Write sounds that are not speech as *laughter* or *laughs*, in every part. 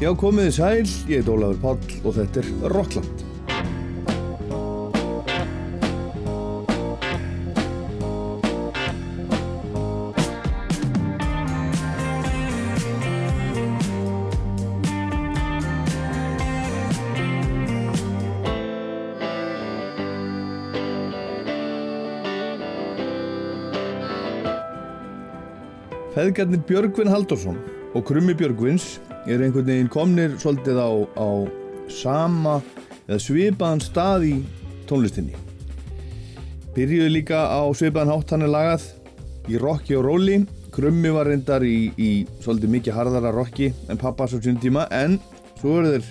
Já, komiði sæl, ég heit Ólafur Páll og þetta er Rockland. Feðgarnir Björgvin Haldursson og Krummi Björgvins er einhvern veginn komnir svolítið á, á sama eða svipaðan stað í tónlistinni. Byrjuðu líka á svipaðan hátt hann er lagað í rocki og róli. Krummi var reyndar í, í svolítið mikið harðara rocki en pappa svo sínum tíma en svo eru þeir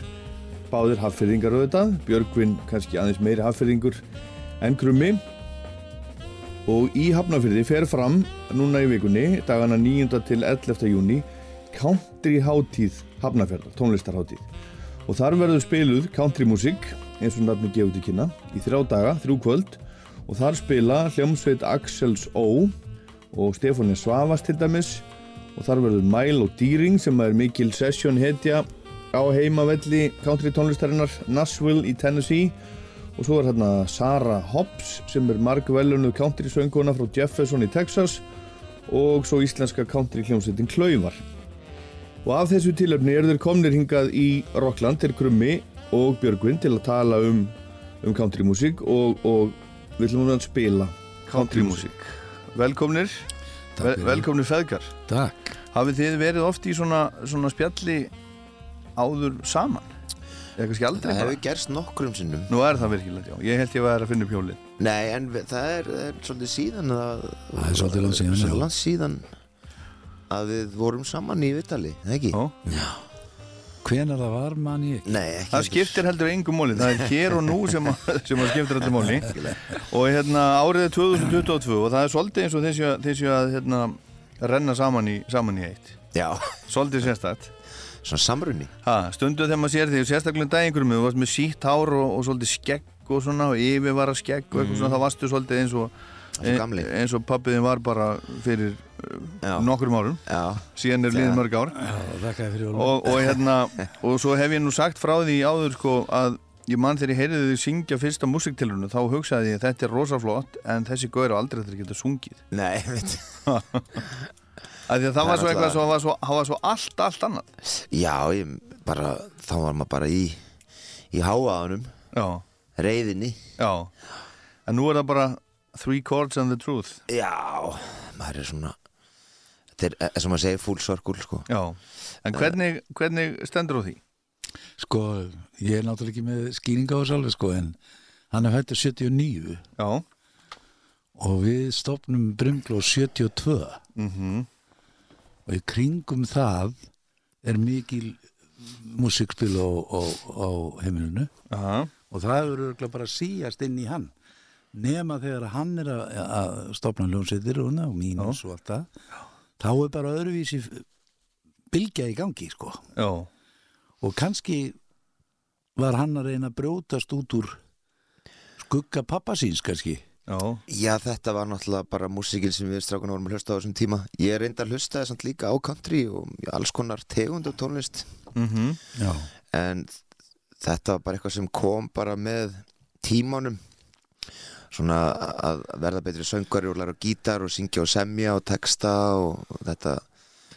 báðir haffyrringar auðvitað. Björgvin kannski aðeins meiri haffyrringur en Krummi og í Hafnafyrði fer fram núna í vikunni, dagana 9. til 11. júni country hátíð Hafnafjörðar, tónlistarhátíð. Og þar verður spiluð country músík eins og nafnum gefur til kynna í þrjá daga, þrjú kvöld. Og þar spila hljómsveit Axels O og Stefáni Svavas til dæmis. Og þar verður Mæl og Dýring sem er mikil session hetja á heimavelli country tónlistarinnar Nashville í Tennessee. Og svo er hérna Sara Hobbs sem er margvelunuð country sönguna frá Jefferson í Texas. Og svo íslenska country hljómsveitin Klauvar og af þessu tilöfni eru þeir komnir hingað í Rockland til Krummi og Björgvin til að tala um, um country músík og, og við ætlum að spila country músík velkomnir Vel, velkomnir feðgar Takk hafið þið verið oft í svona, svona spjalli áður saman eða kannski aldrei Það bara? hefur gerst nokkrum sinnum Nú er það virkilegt, já. Ég held ég væri að finna upp hjólið. Nei, en við- það er, það er svolítið síðan að, Það er svolítið langt síðan, já. Svolítið langt síðan að við vorum saman í Vitali, eða ekki? Já. Hvenar það var man ég ekki Nei, ekki Það skiptir heldur engum móli. Það er hér og nú sem, að, *laughs* sem að skiptir heldur móli. Og hérna árið er 2022 og það er svolítið eins og þessi að, þessi að hérna, renna saman í, saman í eitt. Já, Svolítið sérstætt. svona samrunni Ha, stundu þegar maður sér því, sérstaklega dægingurum, þú varst með sítt hár og, og svolítið skegg og svona og yfirvara skegg og eitthvað svona, þá varstu svolítið eins og, Gamli. eins og pappiðin var bara fyrir Já. uh, nokkrum árum. Já, Síðan er liðið mörg ár. Já, og, og, hérna, *laughs* og svo hef ég nú sagt frá því áður sko að ég mann þegar ég heyrði þau syngja fyrsta músiktilrunu þá hugsaði ég þetta er rosaflott en þessi gaur á aldrei þetta geta sungið. Nei, veit. *laughs* Að því að það Það var svo eitthvað svo, var svo, það var svo allt, allt annað. Já, ég bara, þá var maður bara í í háaðanum, já, reyðinni já. En nú er það bara three chords and the truth. Já, maður er svona Þetta er, eins og maður segir, full circle, sko. Já, en hvernig, hvernig stendur á því? Sko, ég er náttúrulega ekki með skýringa á þessu alveg sko En hann er hættur 79 já, Og við stopnum Brumgló 72 mhm. Og í kringum það er mikil músikspil á, á, á heimilinu. Aha. Og það eru bara síjast inn í hann Nema þegar hann er að, að stopna hljómsveitir og, og mínus og allt það Þá er bara öðruvísi bylgja í gangi sko. Já, og kannski var hann að reyna að brjótast út úr skugga pappa síns kannski. Já, Já, þetta var náttúrulega bara músikinn sem við strákunar vorum að hlusta á þessum tíma. Ég reyndi að hlusta þessant líka á country og alls konar tegund og tónlist mhm. Já, en þetta var bara eitthvað sem kom bara með tímanum svona að verða betri söngari og læra gítar og syngja og semja og texta og þetta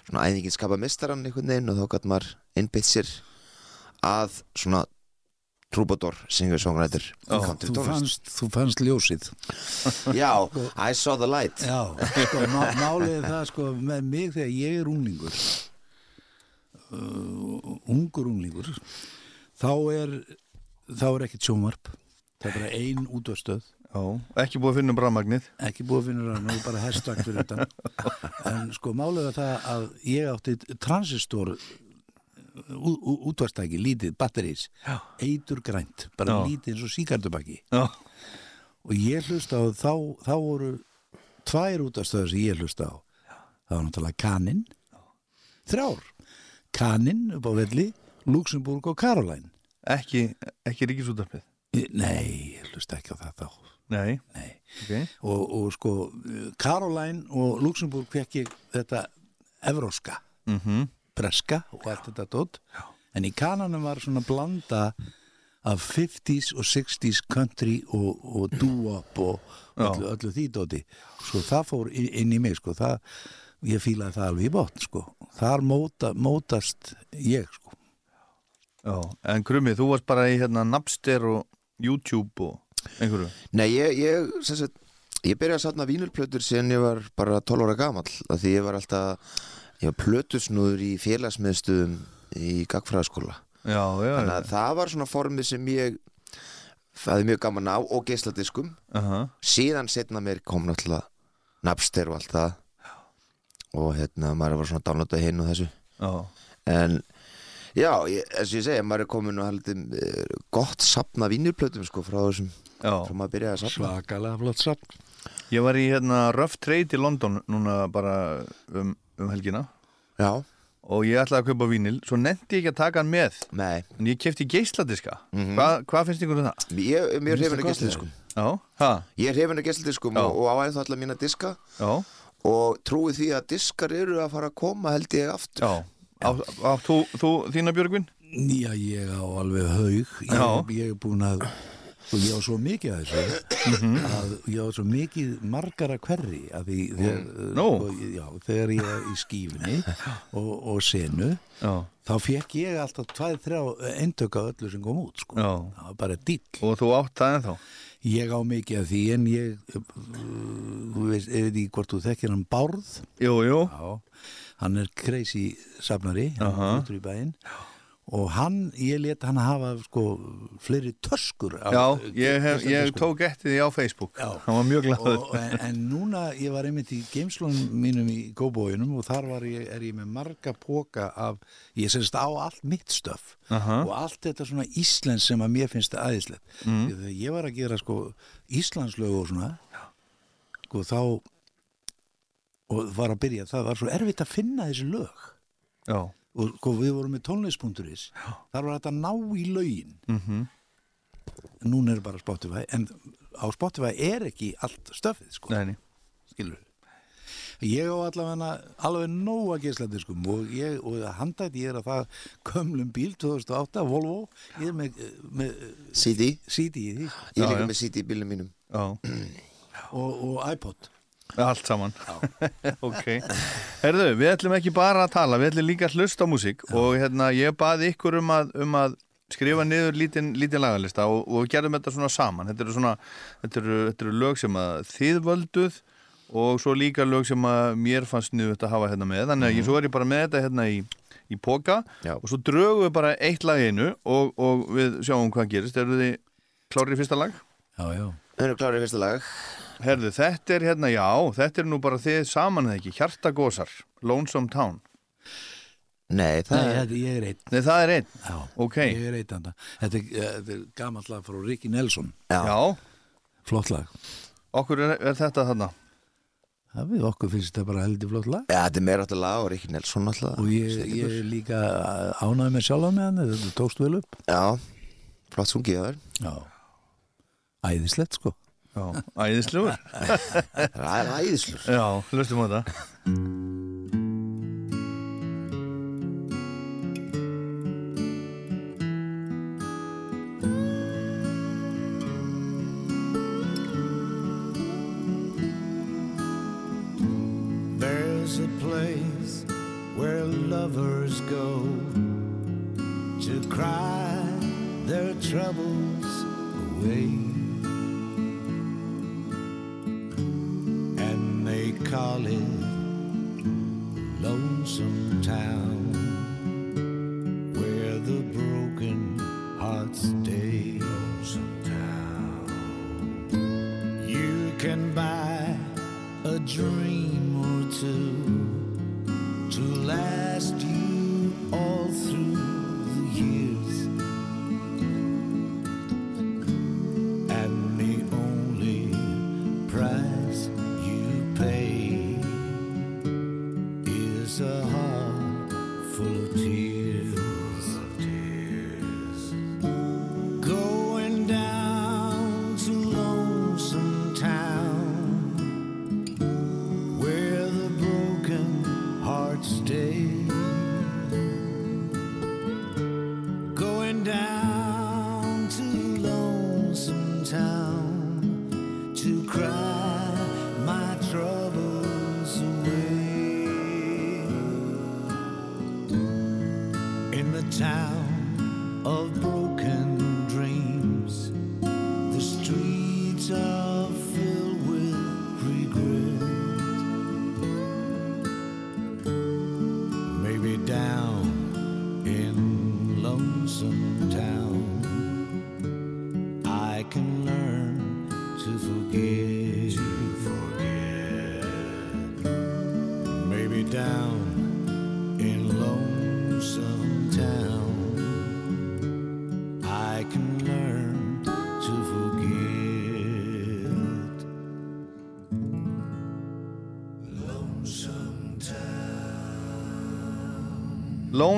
svona æðingin skapa mistarann einhvern veginn og þá gæt maður innbytt sér að svona trúbador syngur songrættur Já, þú fannst, þú fannst ljósið. *laughs* Já, I saw the light. Já, sko, má, málið það sko með mig þegar ég er unglingur uh, ungur unglingur þá er þá er ekkert sjónvarp það er bara ein útvöstöð ekki búið að finna um bramagnið ekki búið að finna nú er bara hestvagt fyrir þetta *laughs* en sko er það að ég átti transistor útvarstæki, lítið, batterís eitur grænt, bara Já. lítið eins og síkartubakki já, og ég hlusta á, þá, þá voru tvær útastöður sem ég hlusta á. Það var náttúrulega Kanin þrjár. Kanin upp á velli, Luxemburg og Caroline. Ekki, ekki ríkisútarpið Ég- Nei, ég hlusta ekki á það þá nei, Nei. ok. Og, og sko, Caroline og Luxemburg fekk ég þetta evróska mhm. Breska og allt þetta dótt en í kananum var svona blanda af 50s og 60s country og, og doo-wop og öllu, öllu því dóti. Sko það fór inn, í mig sko það, ég fílaði það alveg í botn sko. Þar móta, mótast ég sko. Já, en Krummi, þú varst bara í hérna Napster og YouTube og einhverju? Nei, ég, ég, sagt, ég byrjaði að satna vínulplötur síðan ég var bara 12 ára gamall af því ég var alltaf, ég var plötusnúður í félagsmiðstöðum í gagfræðaskóla. Þannig að það var svona formið sem ég fæði mjög gaman á og geisladiskum uh síðan setna mér kom náttúrulega Napster og allt það. Og hérna maður var svona downloadað hinn og þessu. Já, en já, ég, eins og ég segja, maður er komin og haldið eh, gott sapna vínulplötum sko frá þessum, svakalega flott samt Ég var í hérna Rough Trade í London núna bara um, um helgina. Já, og ég ætlaði að kaupa vínil svo nefndi ég ekki að taka hann með. Nei, en ég kefti geisladiska. Mhm. Hvað hvað finnst ykkur um það? ég, mér hefur það að gott geisladiskum. Já, ha, Ég er hefinn að geisladiskum Já. og, og á ennþá alla mína diska. Já, og trúi því að diskar eru að fara að koma held ég aftur. Já. Á, á, þú, þú, þína Björgvin? Já, ég á alveg haug. Ég, ég er búin að og ég á svo mikið að þessu að ég á svo mikið margara hverri að því þegar, Nú. og, já, þegar ég er í skífunni og, og senu Já, þá fekk ég alltaf tvæð, þrjá eindöka öllu sem kom út sko. Já. það var bara dýll. Og þú átt það ennþá? Ég á mikið af því en ég uh, þú veist, ef því hvort þú þekkir hann Bárð? Jú, jú, Já, hann er crazy safnari, hann er út í bæinn og hann, ég let hann hafa sko fleiri töskur af- já, ég, hef, ég tók eftir því á Facebook. Já. Hann var mjög glaður. Og, en, en núna ég var einmitt í geimslunum mínum í góbóinum og þar var ég, er ég með marga póka af, ég semst á allt mitt stöf Aha. og allt þetta svona Íslands sem að mér finnst það æðislegt. Mm. þegar ég var að gera sko Íslandslög og svona sko þá og var að byrja, það var svo erfitt að finna þessi lög. Já, og sko við vorum með tónlist.is þar var þetta ná í lögin. Mhm. Núna er bara Spotify en á Spotify er ekki allt stöfið sko. Nei, nei. Skilur ég á allavega alveg nóg að geisladiskum og ég, og handætti ég er að það kömlum bíl 2008 Volvo, ég er með, með CD, CD ég er líka með CD í bílum mínum. Já, og, og iPod allt saman. *laughs* Ok. Herðu, við ætlum ekki bara að tala Við ætlum líka að hlusta á músík Og hérna, ég baði ykkur um að, um að skrifa niður lítinn lítinn lagalista og, og við gerðum þetta svona saman. Þetta eru svona, þetta eru, þetta eru lög sem að þið völduð og svo líka lög sem að mér fannst niður að hafa hérna með. Þannig að ég, svo er ég bara með þetta hérna í, í póka og svo drögum við bara eitt lag einu og, og við sjáum hvað gerist. Eru þið klárið í fyrsta lag? já, já, Við erum klárið í fyrsta lag. Herðu, þetta er hérna, já, þetta er nú bara þið saman eða ekki, Hjartagósar, Lonesome Town. Nei, það Nei, er þetta, ég er einn. Nei, það er einn. já, Ok. ég er einn þetta þetta er, eh, þetta er gamall lag frá Ricky Nelson. Já. Já, flott lag. Okkur er, er þetta þarna. það við okkur finnst þetta bara heldur flott lag. Já, þetta er meira að lag og Rikki Nelson alltaf og ég, ég er líka ánægði með sjálf með hann þetta tókst vel upp. Já, flott sungið það er já, æðislegt sko Já, æðislegur. Það er æðislur Já, hlustum á þetta. There's a place where lovers go to cry their troubles away. Call it Lonesome Town, where the broken hearts stay. Lonesome Town. You can buy a dream or two to last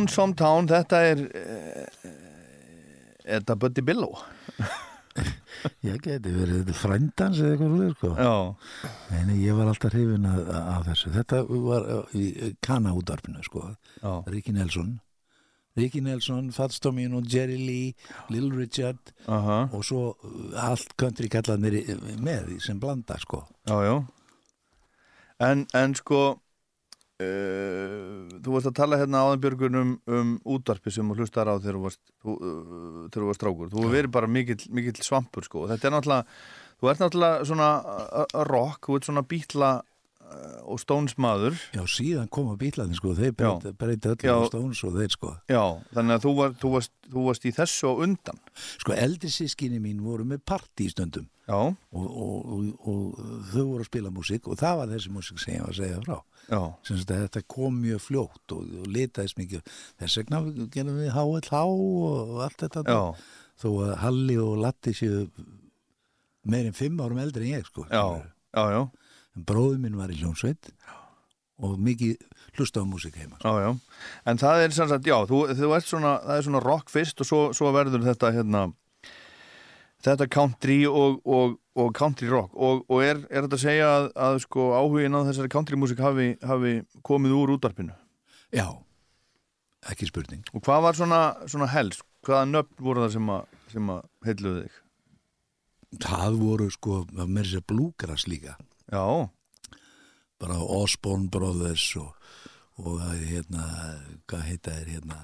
Lonesome Town, þetta er uh, er þetta Buddy Billow *laughs* Ég geti verið er frændans eða eitthvað svona sko. Nei, ég var alltaf hrifin af, af þessu. Þetta var uh, í Kana útvarpinu, sko. já, Ríki Nelson. Ríki Nelson, Fats Domino, Jerry Lee, Little Richard aha, og svo uh, allt country kallanir með í sem blanda, sko. já, já En, en sko uh, þú varst að tala hérna áðan Björgun um, um útvarpi sem þú hlustar á þegar þú varst, þú, uh, varst strákur. Þú verið bara mikill, mikill svampur sko. Þetta er náttúrulega, þú ert náttúrulega svona uh, rock, þú ert svona bítla uh, og Stones maður. Já, síðan koma bílarnir, sko. Þeir breyti, breyti öllu Já. á Stones og þeir, sko. Já, þannig að þú, var, þú, varst, þú varst í þessu á undan. Sko, eldri sískinni mín voru með partí í stundum. Já, og, og, og, og þau voru að spila músík og það var þessi músík sem ég var að segja frá. þetta kom mjög fljótt og, og litaðist mikið. Þess vegna gerum við HLH og allt þetta já, þó að Halli og Latti séu meirinn fimm árum eldri en ég sko. Já, já, já, en bróður minn var í hljónsveit og mikið hlusta á músík heima sko. já, já. En það er sem sagt, já, þú, þú ert svona, það er svona rock fyrst og svo, svo verður þetta hérna þetta country og, og, og country rock og, og er, er þetta að segja að, að sko áhugin á þessari country músík hafi, hafi komið úr útvarpinu já, ekki spurning og hvað var svona, svona helst hvaða nöfn voru það sem að, sem að heilluðu þig? það voru sko, með sér blúgras líka Já, bara Osborne Brothers og, og hérna hvað heita þeir hérna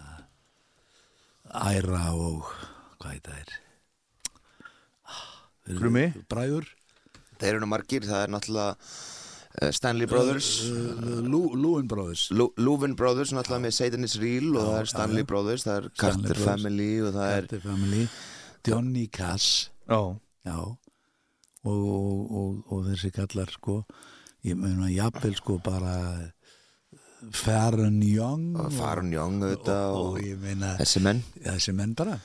Æra og hvað heita þeir? Þeir eru Krummi? Bræður. Þeir eru nú margir, það er náttúrulega uh, Stanley Brothers. Uh, Lú- Lúin Brothers. Leuven Brothers, náttúrulega með Satan is Real og það er Stanley. Brothers, það er Carter. Family og það er Carter Family. Johnny Cass já, já og, og, og, og þessi kallar sko. Ég meina jafnvel sko bara Farron Young og- Farron Young auðvitað og, og, og meina þessi menn. þessi menn bara.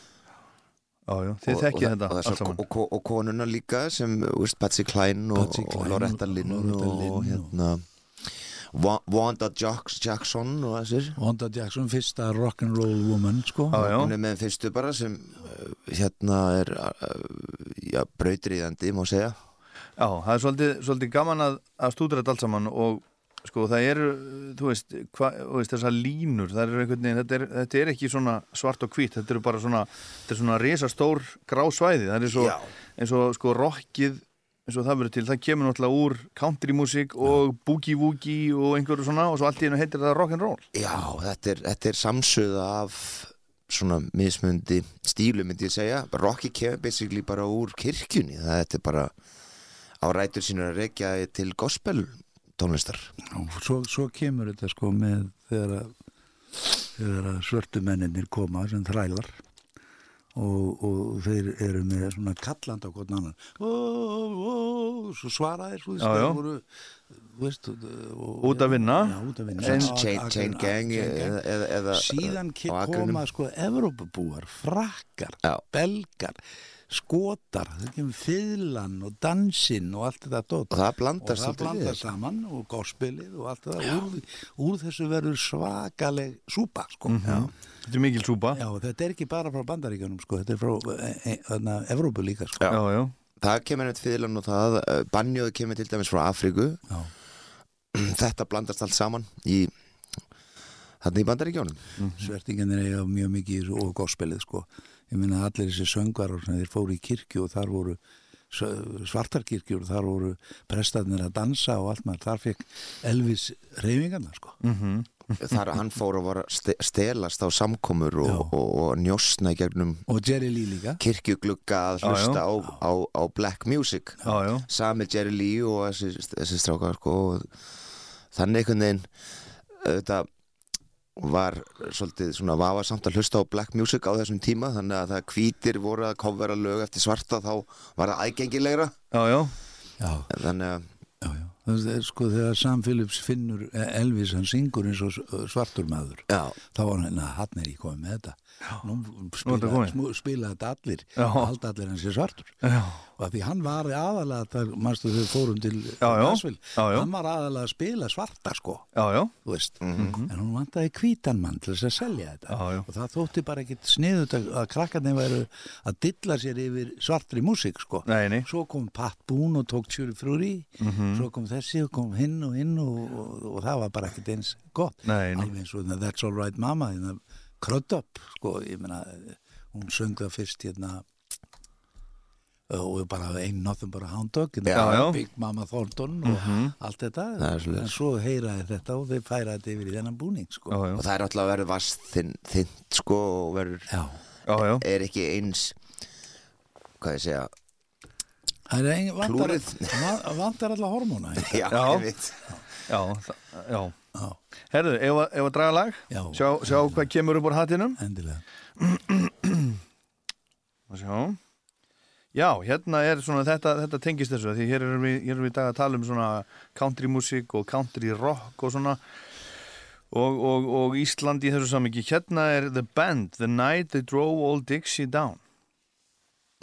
Já, þið og, þetta og, allt og, saman og, og, og konuna líka sem Patsy Cline og, Loretta Lynn og hérna Wanda Jacks, Jackson og þessir. Wanda Jackson, fyrsta rock'n'roll woman sko. Já, hún er með fyrstu bara sem uh, hérna er uh, já, brautriðandi má segja. Já, það er svolítið, svolítið gaman að, að stúdra þetta allt saman og sko það eru, þú veist, hva, þú veist þessar línur, það eru einhvern veginn, þetta er, þetta er ekki svona svart og hvít, þetta eru bara svona, þetta er svona risastór grásvæði, það er Já. eins og sko rockið, eins og það verður til, það kemur náttúrulega úr countrymúsík og boogie-woogie og einhverju svona og svo allt í hennu heitir það rock'n'roll. Já, þetta er, þetta er samsöða af svona mismundi stílu myndi ég segja. Rocky kemur basically bara úr kirkjunni. Það þetta er bara á rætur sínur að rekja til gospel tónlistar. Og svo, svo kemur þetta sko með þegar að, þegar að svörtu menninir koma sem þrælar og, og þeir eru með svona kalland á hvern annan ó, ó, svo svaraðir svo Já, voru þú veist, og, Út að vinna. að vinna Chain, Á- chain, chain gang eða, eða, síðan koma sko Evrópabúar, frakkar Já. belgar, skotar það kemur fiðlan og dansinn og allt þetta dót og það og blandast það vel. saman og gospelið og allt það úr, úr þessu verður svakaleg súpa sko. já. Þetta er mikil súpa. já, þetta er ekki bara frá bandaríkjunum sko. þetta er frá e, e, þarna, Evrópu líka sko. Já. Já, já, það kemur neitt fyrirlan og það uh, banjóðu kemur til dæmis frá Afríku Já. *clears throat* þetta blandast allt saman í þarna í bandaríkjónum svertingarnir eiga mjög mikið og gospelið sko. ég minna allir þessi söngvarar sem þeir fóru í kirkju og þar voru svartarkirkjur og þar voru prestarnir að dansa og allt maður þar fekk Elvis reyfingarna sko. Þar hann fór að stelast á samkomur og, og, og njósna í gegnum og Jerry Lee líka. kirkjuglugga að hlusta á, á, á black music. Já, já, sami Jerry Lee og þessi, þessi strákar sko, og þannig einhvern veginn þetta var svolítið svona vafa samt að hlusta á black music á þessum tíma þannig að það hvítir voru að kofvera lög eftir svarta þá var það aðgengilegra. Já, þannig að. Það er sko þegar Sam Phillips finnur Elvis, hann syngur eins og svartur maður. Já, Þá var hann, að hann er í komið með þetta. Nú er spila, spila þetta allir, halda allir hann sé svartur. Já, Og því hann var aðalega, þar, mannstu þau fórum til Já, já. Nashville, Já, já. hann var aðalega að spila svarta sko, já, já, þú veist. En hún vantaði hvítan mann til þess að selja þetta. Og það þótti bara ekkit sniðut að, að krakkarnir væru að dilla sér yfir svartri músík sko. nei, nei Svo kom Pat Boone og tók Tjúri Frúri, Mhm. svo kom þessi og kom hinn og hinn og, og, og það var bara ekkit eins gott. Nei, nei. Alveg eins og That's All Right Mama, hérna Crud Up, sko, ég meina, hún söng það fyrst hérna og bara Ain't Nothing But a Hound Dog, hérna, Já, já. Big Mama Thornton og allt þetta. Það er svoleiðis. En svo heyraði þetta og þeir færaði þetta yfir í þennan búning, sko. Já, já, og það er alltaf að verða vast þinn, sko og verður, Já. er ekki eins hvað ég segja Það er ein, vantar, Klúrið. va- *laughs* vantar alla hormóna. Já. ég veit já, já. Já, Herðu, ef, að- draga lag? Já. sjá, sjá hvað kemur upp úr hattinum endilega. *clears throat* Sjá. Já, hérna er svona þetta, þetta tengist þessu því hér erum við, hér erum við í dag að tala um svona country music og country rock og svona. Og, og, og Ísland í þessu samingi hérna er The Band, The Night They Drove Old Dixie Down.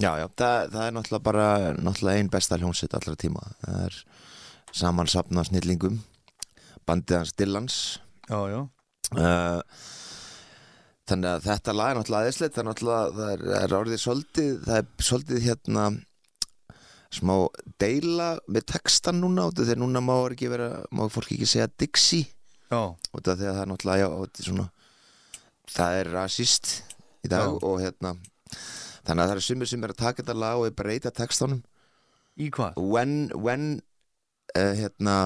Já, já, það, það er náttúrulega bara náttúrulega ein besta hljómsveit allra tíma. Það er samansapna snillingum bandið hans Dillans. Uh, þannig að þetta lag er náttúrulega aðeinslegt það er er, er orðið svolítið það er svolítið hérna smá deila með textan núna að núna má ekki vera má fólk ekki segja Dixie. Að það er náttúrulega já, svona, það er rasist í dag Já. og hérna þannig að það eru sumir sem er að taka þetta lag og breyta textanum í hvað? when when uh, hérna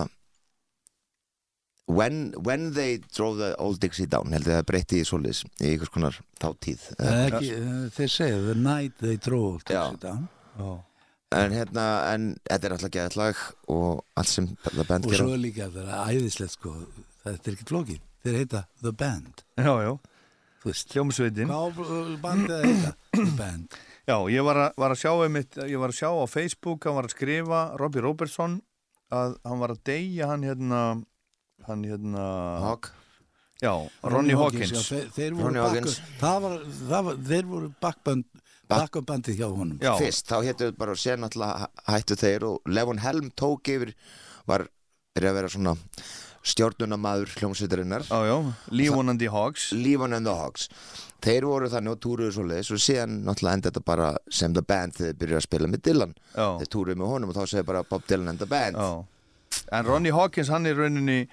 when, when they drove the old Dixie down held ég að það breyti í svoleiðis í einhvers konar þáttíð Það er ekki, eh, þeir segja, the night they drove sit down. Já, en hérna en þetta er alltaf geðað lag og allt sem það band Og gera svo er líka það er æðislegt sko, þetta er ekki flókið. Þeir heita The Band, já, já. þú veist. hljómsveitin Hvað bandið heita? The Band. Já, ég var að, var að sjá einmitt, ég var að sjá á Facebook, hann var að skrifa Robbie Robertson að hann var að deyja hann hérna hann hérna, Hawk? Já, Ronnie Hawkins. Já, þeir, þeir voru Ronnie bakku, Hawkins. það var, það var, þeir voru backband, backbandið hjá honum. Já, fyrst, þá héttu bara og sér náttúrulega hættu þeir og Levon Helm tók yfir var er að vera svona stjórnunamaður hljómsveitarinnar. Já, já, Lífónandi Hawks. Leavon and the Hogs þeir voru þannig og túruðu svo leiðis og síðan náttúrulega enda þetta bara sem the band þegar þeir byrjuðu að spila með Dylan. Já, þeir túruðu með honum og þá segir bara Bob Dylan and the band. Já. En Ronnie Hawkins, hann er rauninni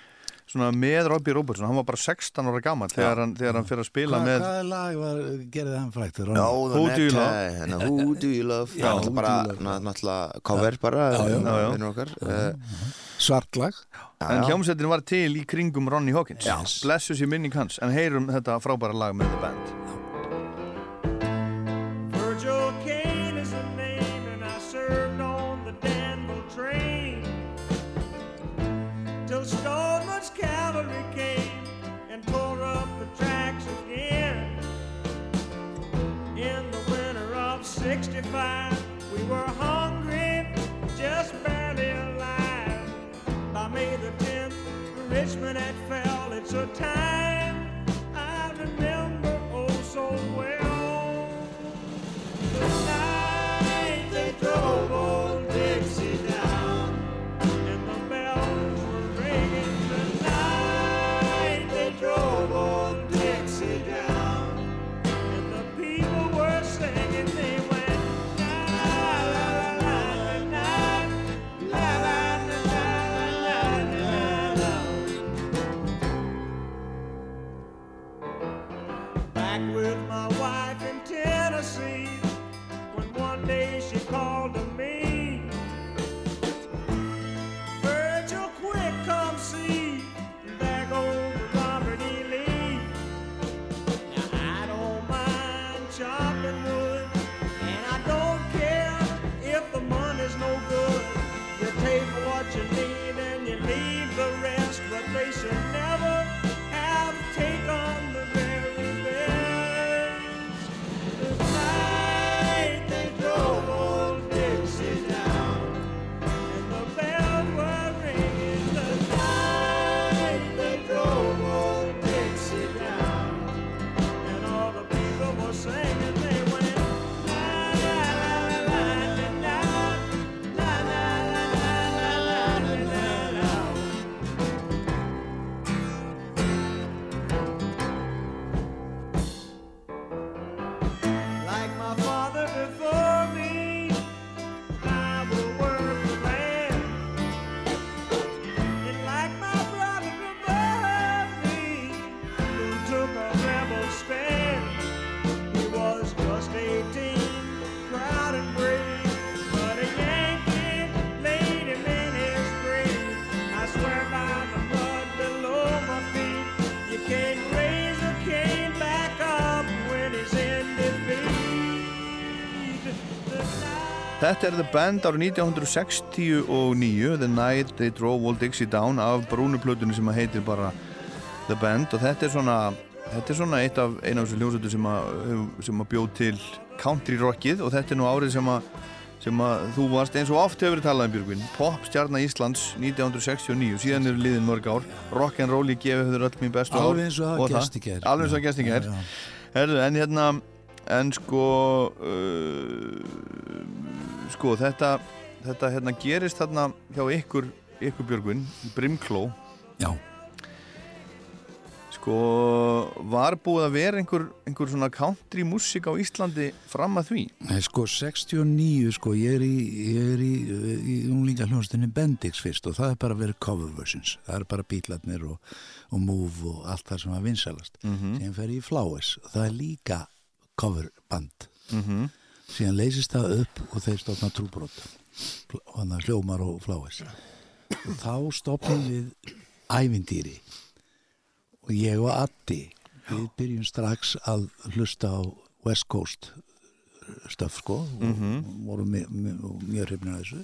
svona með Robbie Robertson, hann var bara 16 ára gammal þegar, hann- þegar hann fyrir að spila Hvað, með hvaða lag var, gerði hann frækt? No, the Who do you love? hérna, Who do you love? Það er bara náttúrulega cover bara vinnur okkar. Eh, Svart lag? En já. hljómsveitin var til í kringum Ronnie Hawkins. Blessus í minning hans En heyrum þetta frábæra lag með The Band Richmond had fell. It's a time I remember oh so well. The night they drove Þetta er The Band árið 1969 The Night They Drove Old Dixie Down af brúnuplötunni sem að heitir bara The Band. Og þetta er svona þetta er svona eitt af eina af þessu hljómsveitu sem að, sem að bjóð til country rockið. Og þetta er nú árið sem að sem að þú varst eins og oft hefur verið talað um Björgvin Pop stjarnar Íslands 1969 síðan eru liðin mörg ár. Rock'n'roll í gefi höfður öll mín bestu ár. Alveg eins og í gær. alveg eins og já. Herðu, en hérna en sko uh, sko þetta þetta hérna gerist þarna hjá ykkur ykkur Björgvin, í Brimkló Já, sko var búið að vera einhver, einhver svona country músík á Íslandi fram að því Nei, sko 69, sko, ég er í, ég er í, í unglinga hljónstinni Bendix fyrst og það er bara verið cover versions. Það er bara bílarnir og, og Move og allt það sem var vinsalast. Mm -hmm. Síðan fer í Flowers og það er líka cover band. mm Síðan leysist það upp og þeir stofna trúbrot. Og þannig að hljómar og Flowers. Og þá stopnum við ævindýri og ég og Addi við byrjum strax að hlusta á West Coast stöf sko. Og vorum mjög, hrifnir að þessu.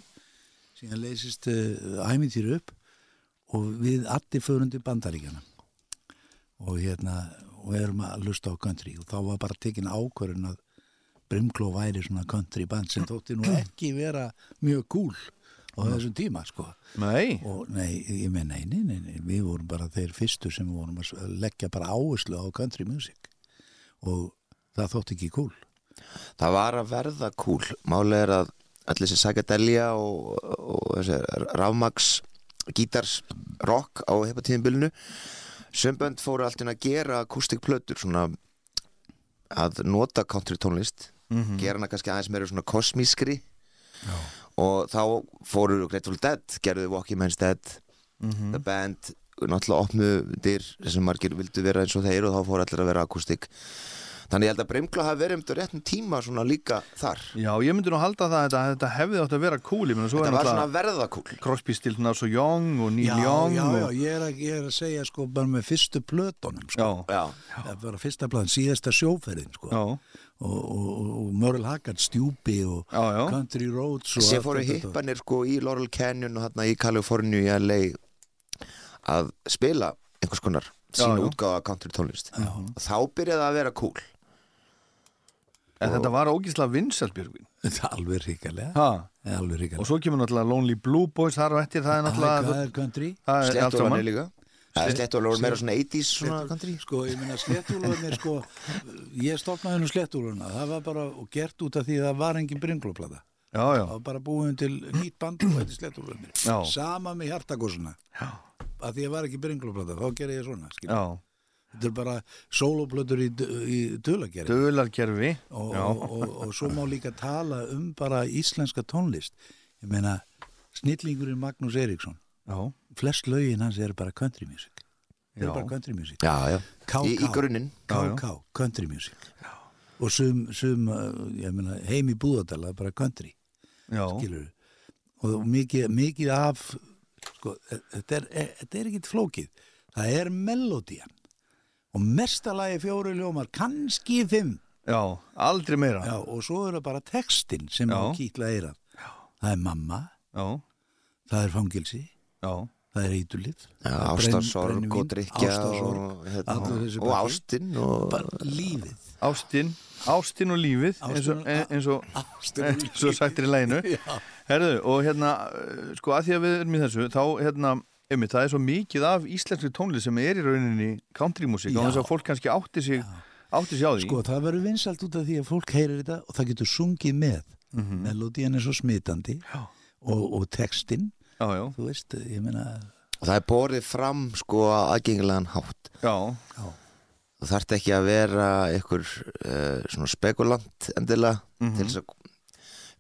Síðan leysist uh, æmintýri upp og við Addi förum til bandaríkjana og hérna og erum að hlusta á country. Og þá var bara tekin ákvörðun að Brimkló væri svona country band sem þótti nú ekki vera mjög cool á þessum tíma sko. Nei, og nei, ég með nei, nei, við vorum bara þeir fyrstu sem vorum að leggja bara áherslu á country music. Og það þótti ekki cool. Það var að verða cool. Máli er að allir þessi Sagadelia og, og þessi Rafmax gítars rock á hepatíðinbylnu sömbönd fóru alltaf að gera akústik plötur svona að nota country tónlist gera hana kannski aðeins meira svona kosmískri. Já. og þá fóru Grateful Dead, gerðu Walking Man's Dead. The Band náttúrulega opnu dyr sem margir vildu vera eins og þeir og þá fóru allir að vera akústik þannig ég held að Brimkla hafi verið um þetta réttum tíma svona líka þar. Já, ég myndi nú halda það að þetta, þetta hefði átt að vera cool ég meina svo þetta var svona náttúrulega að verða cool Crosby, Stills, Nash og Young og Neil já, Young já, já, og, ég er, að, ég er að segja sko bara með fyrstu plötunum sko. já, já, það var að fyrsta platan, síðasta sjóferðin sko. já, og, og, og, og Merle Haggard stjúpi og Já, já. Country Roads og allt fóru þetta. hippanir sko í Laurel Canyon og hérna í Kaliforníu í LA að spila einhvers konar sína já. útgáfa country tónlist. Og þá byrjaði það að vera cool. En þetta var ógíslega vinsalt Björgvin. Það er alveg ríkalega ha. Það er alveg og svo kemur náttúrulega Lonely Blue Boys þar og eftir, það er náttúrulega country? Það er Sléttólanir saman. líka Það er Sléttólanir voru meira svona 80s svona country? Sko, ég meina sléttúlunir sko, ég stopnaði nú sléttúluna það var bara og gert út af því að það var engin bringlóplata. Já, já, það var bara búin til nýtt band og þetta sléttúlunir Já. sama með hjartakosuna. Að því að var ekki bringlóplata, þá gerði ég svona skilur. já. þetta er bara soloplötur í, í dölarkerfi og, já, og, og, og svo má líka tala um bara íslenska tónlist. Ég meina snillingurinn Magnús Eriksson já, flest lögin hans eru bara country music. Já. er bara country music. Já, já, KK. í, í grunninn. Já, já. Country music. Og sum, sum uh, meina, heim í Búðardala bara country, já, og mikið, mikið af sko, e- þetta er, e, þetta er ekkit flókið. Það er melodían og mestalagi fjóri ljómar kannski fimm. Já, aldrei meira. Já, og svo er það bara textin sem Já. á kýtla eirað það er mamma, já, það er fangilsi já, það er eitulif Já, ástarsorg og drikja og, hérna, og pakki. ástin og lífið. Ástin ástin og lífið eins og, Ástin eins og, Ástin og eins og sagtir í læginu Já. herðu, og hérna uh, sko að því að við erum í þessu þá hérna, einmitt, það er svo mikið af íslenskri tónlist sem er í rauninni countrymúsík og þess að fólk kannski átti sig átti sig á því. Sko, það verður vinsalt út af því að fólk heyrir þetta og það getur sungið með. Mm Melodían er svo smitandi Já. og, og textin, já, já, þú veist, ég meina, og það er borðið fram sko aðgengilegan hátt. Já, þú þarft ekki að vera einhver uh, svona spekulant endilega Mhm. til þess að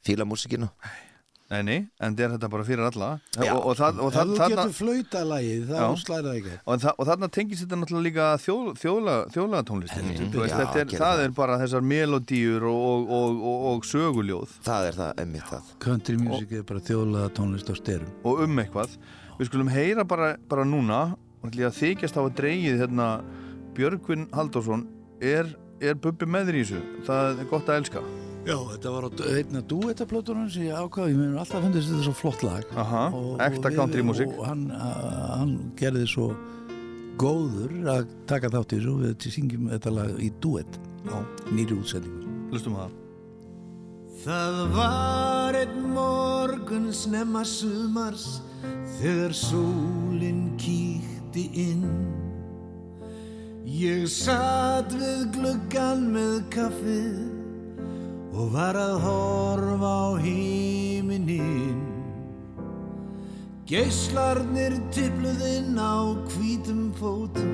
fíla músikina nei, nei en þetta er þetta bara fyrir alla Já. og, og, það, og, ef það, þú þarna, getur flautalagið, þá Já. slæra það ekki. og, það, og þarna tengist þetta náttúrulega líka þjóð, þjóðlega, þjóðlega tónlistin Þú veist, er, Já, gerir það það. er bara þessar melodíur og, og, og, og, og söguljóð það er það, emmitt það Country music er bara þjóðlega tónlist á styrum. og um eitthvað við skulum heyra bara, bara núna og þykjast á að dreigið hérna Björgvin Halldórsson er, er bubbi með þér í þessu það er gott að elska Já, þetta var á einna duettaplötunum sem ég ákvaði, ég meðan alltaf fundist þetta svo flott lag Aha, ekta við- countrymúsík. og hann, hann gerði svo góður að taka þátt í þessu og við syngjum þetta lag í duett Já. nýri útsendingu Lustum að það Það var einn morgun snemma sumars þegar sólinn kíkti inn. Ég satt við gluggan með kaffið og var að horfa á hímininn. Geislarnir tipluðinn á hvítum fótum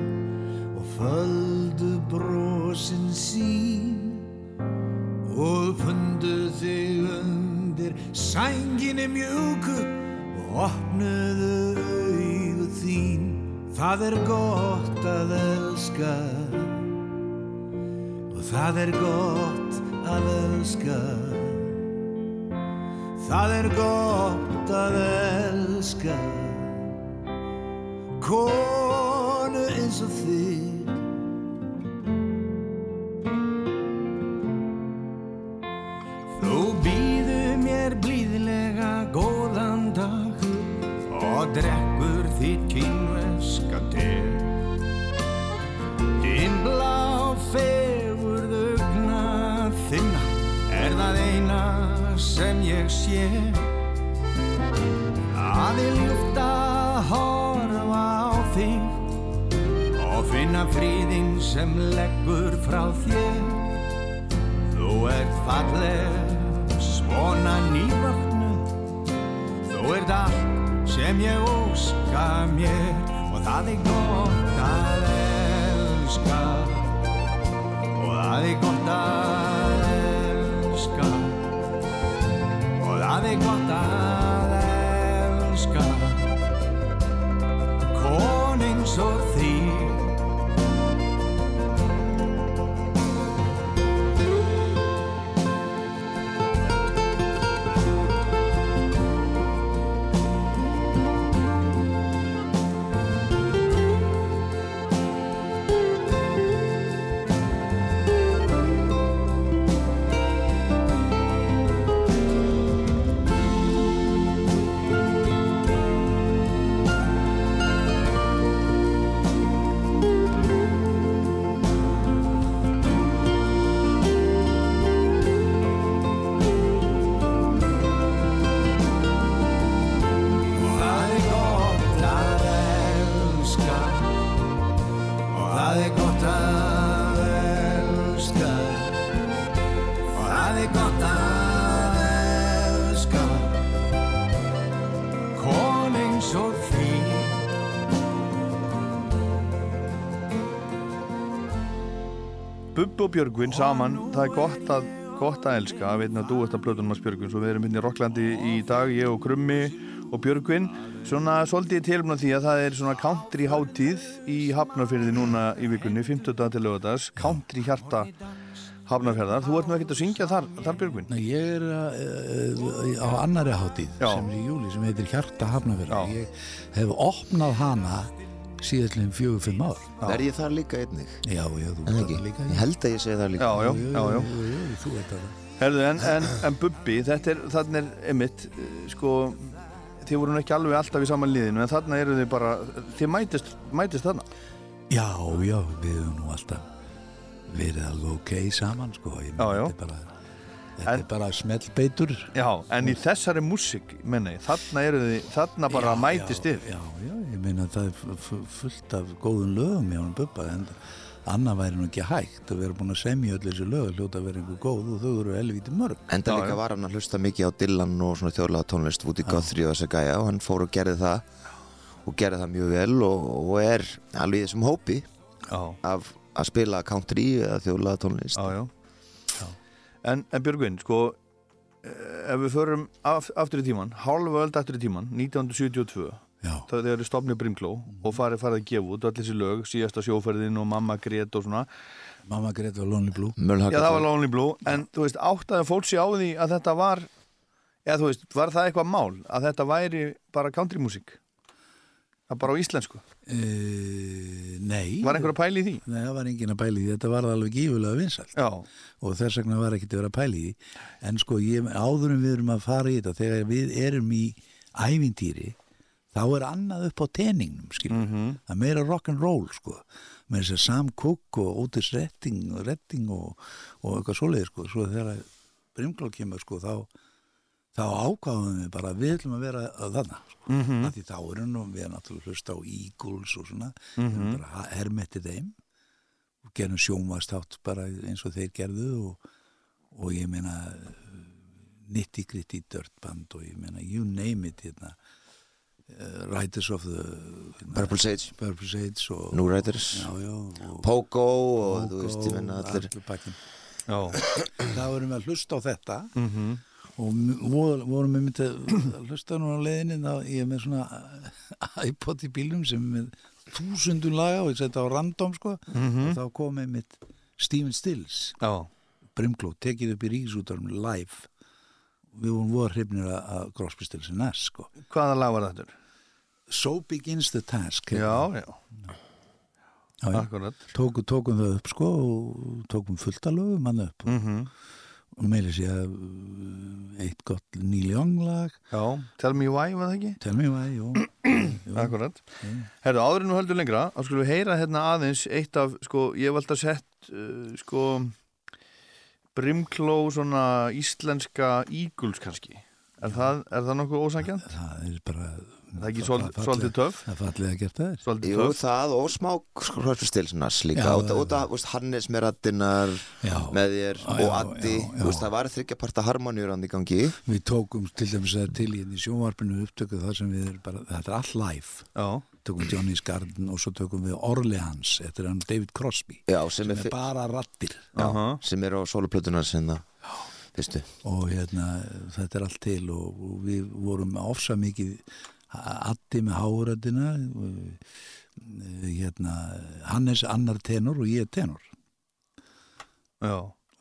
og földu brosin sín og fundu þig undir sænginni mjúku og opnuðu augu þín það er gott að elska og það er gott að elska. Það er gott að elska. Konu eins og þig sé. Að ég ljúft að horfa á þig og finna fríðing sem leggur frá þér. Þú ert falleg, svona nývöknu Þú ert allt sem ég óska mér Og það er gott að elska og Björgvin saman, það er gott að, gott að elska, að veitna þú ert að plötunum að Björgvin, svo við erum hérna í Rocklandi í dag, ég og Krummi og Björgvin, svona svolítið tilbúin því að það er svona country hátíð í Hafnarfyrði núna í vikunni, 50 dag til lögadags, country hjarta Hafnarfjörðar, þú ert nú ekkert að syngja þar, þar Björgvin? Nei, ég er uh, á annari hátíð Já. sem er í júli sem heitir Hjarta Hafnafjörð Já. ég hef opnað hana síðastlega fjögur, fimm ár Verð ég þar líka einnig? Já, já, þú ekki? það líka Ég held að ég segi það líka Já, já, já, já. Þú ert það Herðu, en, en, en Bubbi, þetta er, þarna er einmitt, eh, sko, þið voru ekki alveg alltaf í saman liðinu, en þarna eru þið bara, þið mætist, mætist þarna. Já, já, við höfum nú alltaf verið alveg ok saman sko. Ég er bara, þetta En- er bara smellbeitur. Já, en í þessari músík, menna ég, þarna eru þið, þarna bara Já, mætist já, þið. Já, já, ég meina það er fu- fu- fullt af góðum lögum hjá hann Bubba en annað væri nú ekki hægt að vera búin að semja öll þessi lög hljóta að vera einhver góð og þau eru helviti mörg. Enda Já, líka var hann að hlusta mikið á Dylan og svona þjóðlega tónlist Woody Guthrie og þessa gæja og hann fór og gerði það og gerði það mjög vel og, og er alveg í þessum hópi Já, af að spila country eða þjóðlega tónlist. Já, já. En, en Björgvin, sko, eh, ef við förum af, aftur í tíman, hálfa öld aftur í tíman, 1972, Já, það þegar þið stopnið Brimkló og farið farið að gefa út öll þessi lög, síðasta sjóferðin og mamma grét og svona. mamma Greta var Lonely Blue. Já, það var Lonely Blue, en þú veist, áttaði fólk sér á því að þetta var, eða þú veist, var það eitthvað mál, að þetta væri bara countrymúsík? Það bara á íslensku. E, nei. Var einhver að pæla í því? Nei, það var enginn að pæli því, þetta var alveg gífulega vinsælt. Já, og þess vegna var ekki að vera að pæli því. En sko ég, áður en við erum að fara í þetta þegar við erum í ævintýri þá er annað upp á teningnum skilur, Mhm. það er meira rock'n'roll sko, með þess að Sam Cooke og Otis Redding, Redding og, og eitthvað svoleið sko, svo þegar Brimgló kemur sko þá þá ákváðum við bara við ætlum að vera að þarna. Mm. -hmm. því þá erum við náttúrulega hlusta á Eagles og svona. Mm -hmm. bara hermetti þeim. Og gerum sjónvastátt bara eins og þeir gerðu og, og ég meina nitti gritti dirtband og ég meina you name it hérna uh, Riders of the hérna, Purple Sage, Purple Sage og, New Riders. Já, já, og Pogo og þú Pogo, veist, ég menna allir þá erum við að hlusta á þetta. Mm og vorum við myndið að hlusta nú á leiðinni þá ég er með svona *laughs* iPod í bílum sem er með þúsundun laga og ég setja á random sko. Mhm. og þá kom með mitt Steven Stills Já, Brimkló, tekið upp í ríkisútarum live. Við vorum voru hrifnir að, Crosby, Stills and Nash sko. Hvaða lag var þetta? So Begins the Task. Já, já, já, já. Tóku, tókum það upp sko og tókum fullt að lögum hann upp. Mm og meili sé að uh, eitt gott Neil Young lag Já, Tell Me Why var það ekki? Tell me why, jú, *clears throat* jú. Akkurat Herðu, áður en við höldum lengra þá skulum við heyra hérna aðeins eitt af, sko, ég hef alltaf sett uh, sko Brimkló svona íslenska Eagles kannski Er það, er það nokkuð ósangjönd? það er bara Það er ekki svolítið töff? það er fallega að gert það er. Svolítið Jú, það og smá hróspustilsnas líka. Já, já, þú veist, Hannes með rattinnar Já. með þér Já, og já, Addi já, já. það var þryggjaparta harmonjur hann í gangi. Við tókum til dæmis að til í sjónvarpinu upptöku þar sem við erum bara þetta er all live. Já, tökum Johnny's Garden og svo tökum við Orleans þetta er hann David Crosby Já, sem, sem er, er bara rattir já, Aha. sem er á soloplötunar sinna fyrstu. Og hérna þetta er allt til og, og við vorum ofsa mikið Addi með háröddina hérna Hannes annar tenor og ég tenor já,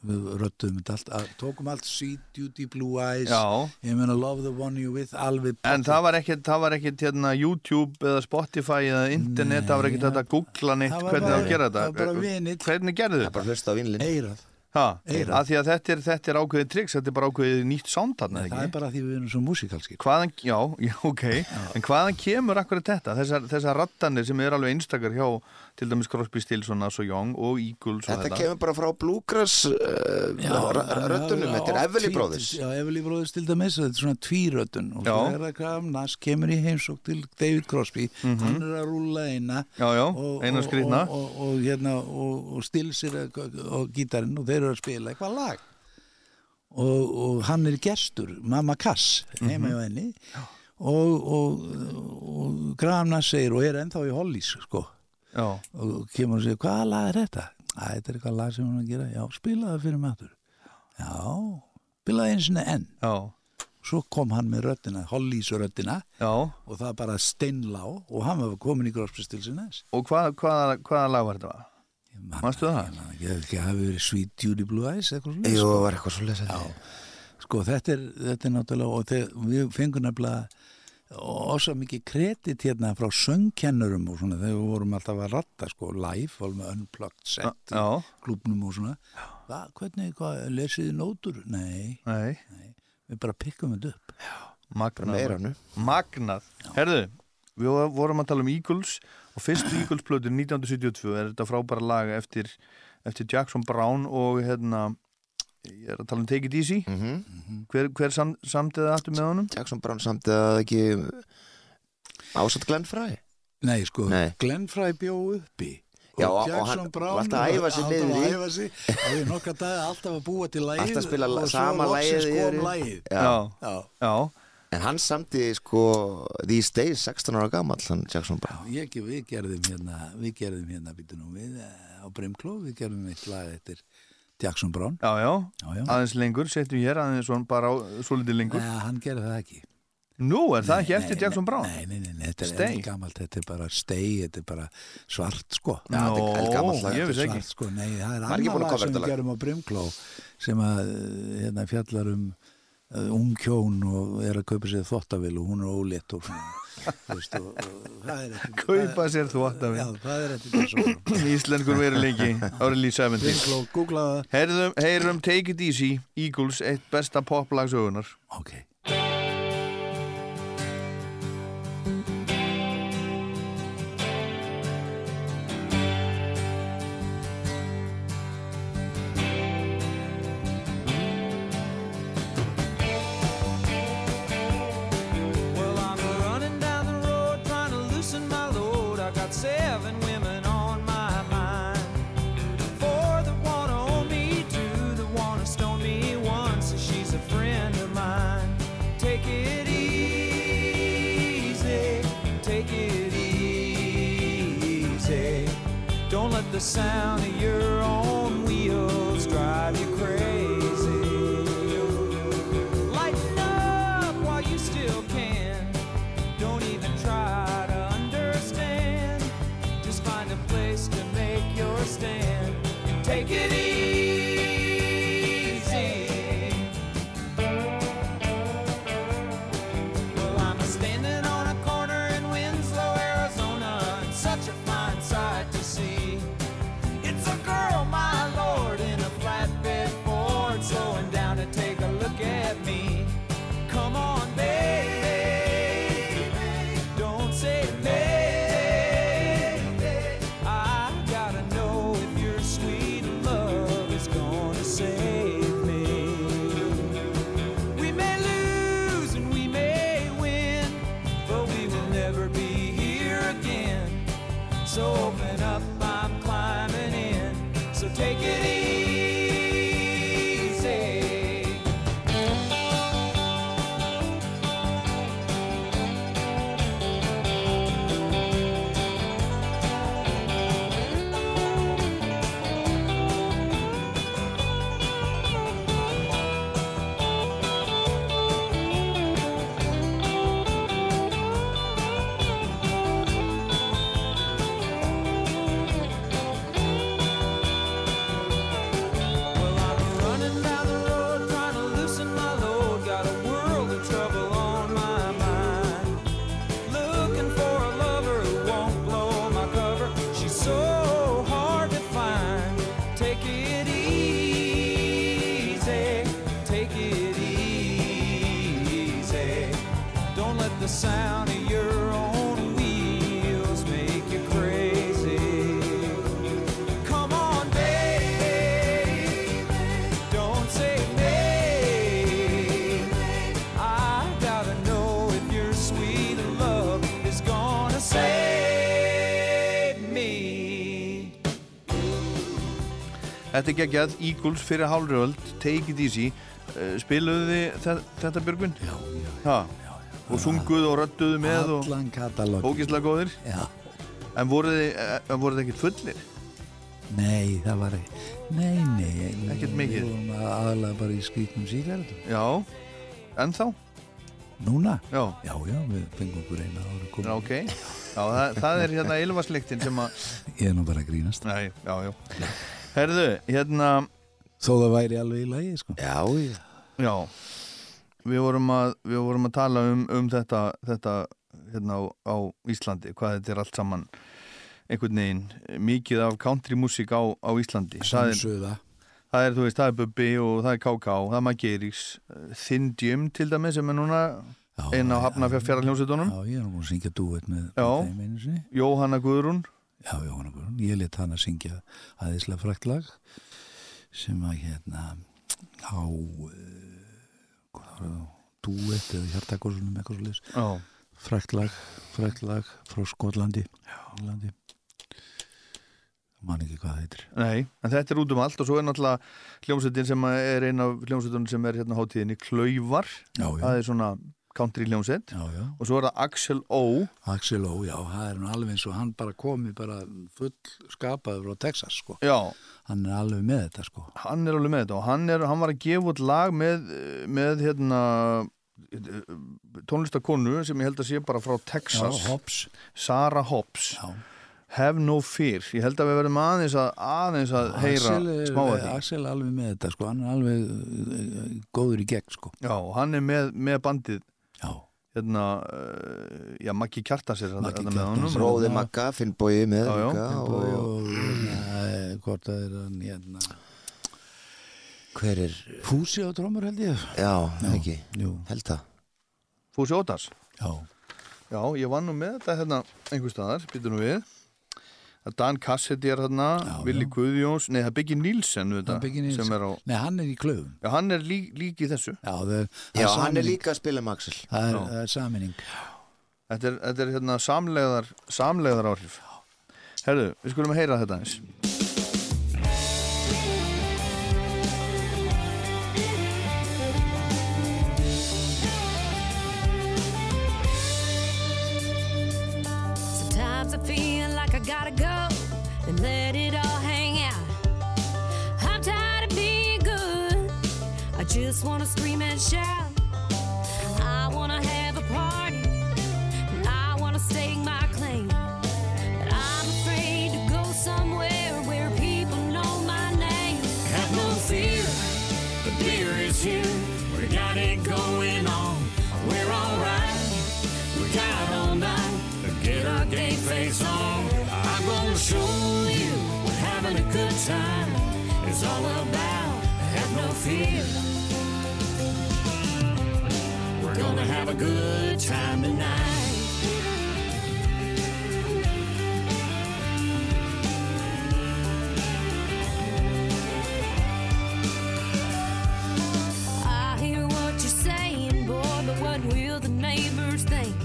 við röttum þetta allt, að, tókum allt Sweet Duty Blue Eyes já ég meina Love the One You With alveg En það var ekkert, það var ekkert hérna YouTube eða Spotify eða internet, Nei, það var ekkert ja. þetta að googla neitt Það var hvernig það bara- að gera það var bara þetta. Hvernig gerðu Það er þetta? bara hlusta á vínlinn eirað. Að því að þetta er, þetta er ákveðið triks, þetta er bara ákveðið nýtt sound þarna, það er bara því við erum svo músikalski Hvaðan, já, *laughs* já, ok, en hvaðan kemur akkurat þetta, þessar, þessar rattanir sem er alveg einstakar hjá til dæmis Crosby, Stills og Nass og Young og Eagles og Þetta kemur bara frá Bluegrass uh, röttunum, þetta er Everly Brothers. Já, Everly Brothers til dæmis, þetta er svona tvíröttun og svo Já. er það hvað Nas kemur í heimsók til David Crosby. Hann er að rúla eina. Já, já, og, eina skrýtna. og, og, og, hérna, og, og stilsir og gítarinn og þeir eru að spila eitthvað lag. Og, og hann er gestur Mamma Kass heima hjá henni. Og, og, og Graham Nass segir og er ennþá í Hollís sko Já, og kemur og segir, hvaða lag er þetta? Æ, þetta er eitthvað lag sem hún er að gera. Já, spila það fyrir mig aftur. Já, spila það eins og enn. Já, svo kom hann með röddina, Hollís röddina já, og það bara steinlá og hann var komin í gróspristilsins og hvað, hvaða, hvaða lag var þetta? Manstu það? Ég man ekki, hafi verið Sweet Judy Blue Eyes eitthvað svona sko. var eitthvað svo lesa sko þetta er, þetta er náttúrulega og þeir, við fengum nefnilega ósa mikið kredit hérna frá söngkennurum og svona þegar við vorum alltaf að ratta sko live, vorum með unplugged set í Já, klubnum og svona. Hva, hvernig, hvað, lesiði nótur? Nei, nei, við bara pikkum þetta upp. Magnað. meira nú. Magnað. Herðu, við vorum að tala um Eagles og fyrstu Eagles plötur 1972 er þetta frábæra lag eftir, eftir Jackson Brown og hérna, ég er að tala um Take It Easy. Mhm. Hver, hver sam, samtiði aftur með honum? Jackson Brown samt að ekki ásatt Glenn Fry Nei, sko, Nei. Glenn Fry bjó uppi Já, og- og Jackson hann Brown alltaf að æfa sig niður í. og við nokkra dag alltaf að búa til lagið Alltaf að spila og sama Já. Já, Já, En hann samti sko These Days 16 ára gamall hann Jackson Brown ég, við gerðum hérna við gerðum hérna býtum nú við eh, á Brimkló, við gerðum eitt lag eftir Jackson Brown já, já, Já, aðeins lengur, setjum hér aðeins bara á svolítið lengur. Nei, hann gerði það ekki Nú, er það ekki Nei, eftir nei, Jackson Brown? Nei, nei, nei, nei þetta er enn gammalt þetta er bara stay, þetta er bara svart sko er lag. ég veist ekki. svart sko, nei, það er Var ekki búin annar að lag sem við gerum á Brimkló sem að eh, hérna fjallar um uh, hjón og er að kaupa sér þvottavill og hún er ólétt og veist, og, og er ekki Kaupa sér þvottavél. Já, það er ekki svona. Íslenskur veruleiki árið líf 70 Ringló, googla það. Heyrðum, heyrum Take It Easy, Eagles, eitt besta poplagsögunar. Ok the sound of your own Þetta er geggjað, Eagles fyrir hálfröld Take It Easy. Uh, Spiluðu þið þe- þetta Björgvin? Já, já, Ha? Og sunguðu og rödduðu með allan katalóg ógislega góðir. Já, En voruð þið, eh, voruð þið ekkert fullir? nei, það var ekki Nei, nei Ekkert mikið? Við vorum aðalega bara í skrýtnum sígaretum Já, en þá? Núna? Já, Já, já, við fengum okkur eina ára já komið ok. Já, það, það er hérna ylvarsliktin sem að Ég er nú bara að grínast. Nei, já, já Herðu, hérna Þó það væri alveg í lagi, sko. Já, já. Já, við vorum að, við vorum að tala um, um þetta, þetta hérna á, á Íslandi, hvað þetta er allt saman. Einhvern veginn mikið af country-músík á, á Íslandi. Samsuða það er, þú veist, það er Bubbi og það er KK, það er Mageiríks, Thin Jim til dæmi sem er núna einn á já, Hafnarfjara hljómsveitunum, Já, ég er nú að syngja dúet með, Já. með þeim einu sinni. Jóhanna Guðrún, Já, Jóhanna Guðrún, ég let hann að syngja aðeinslega frækt lag sem að hérna á það, dúet eða hjartakórsunum eitthvað svo leys já, frækt lag, frækt lag frá Skotlandi. Englandi. Man ekki hvað það heitir. Nei, en þetta er út um allt og svo er náttúrulega hljómsveitin sem er einn af hljómsveitunum sem er hérna á hátíðinni Klauvar, það er svona country hljómsveit. Já, já. Og svo er það Axel O. Axel Ó, já, það er alveg eins og hann bara komi bara full skapaður frá Texas, sko. Já, hann er alveg með þetta, sko. Hann er alveg með þetta og hann, er, hann var að gefa út lag með, með hérna tónlistakonu sem ég held að sé bara frá Já, Texas Hobbs. Sarah Hobbs. Já, Have no fear. Ég held að við verðum aðeins að, aðeins að heyra Axel smá að því Axel er alveg með þetta sko, hann er alveg uh, góður í gegn sko. Já, og hann er með, með bandið Já, hérna, uh, já, Maggi Kjartans er Maggi þarna með Kjartans. honum Bróði Já. Magga, Finnbói með Já, já, líka og, hérna, hvort það er hann hérna? Hver er, Fúsi á trómur held ég. Já, ekki? Jú, held það. Fúsi Ótars já, Já, ég var nú með þetta hérna einhver staðar, býtur nú við. að Dan Cassidy er hérna Willi já. Guðjóns, nei það er Biggi Nílsen Það er Biggi Nielsen. sem er á, nei hann er í klöfum já hann er lík, lík í þessu. Já, það það Já, er hann er líka að spila með Axel Það er, er saminning Þetta er, þetta er hérna samlegðar samlegðar áhrif Herðu, við skulum heyra þetta eins just wanna scream and shout. A good time tonight. I hear what you're saying, boy, but what will the neighbors think?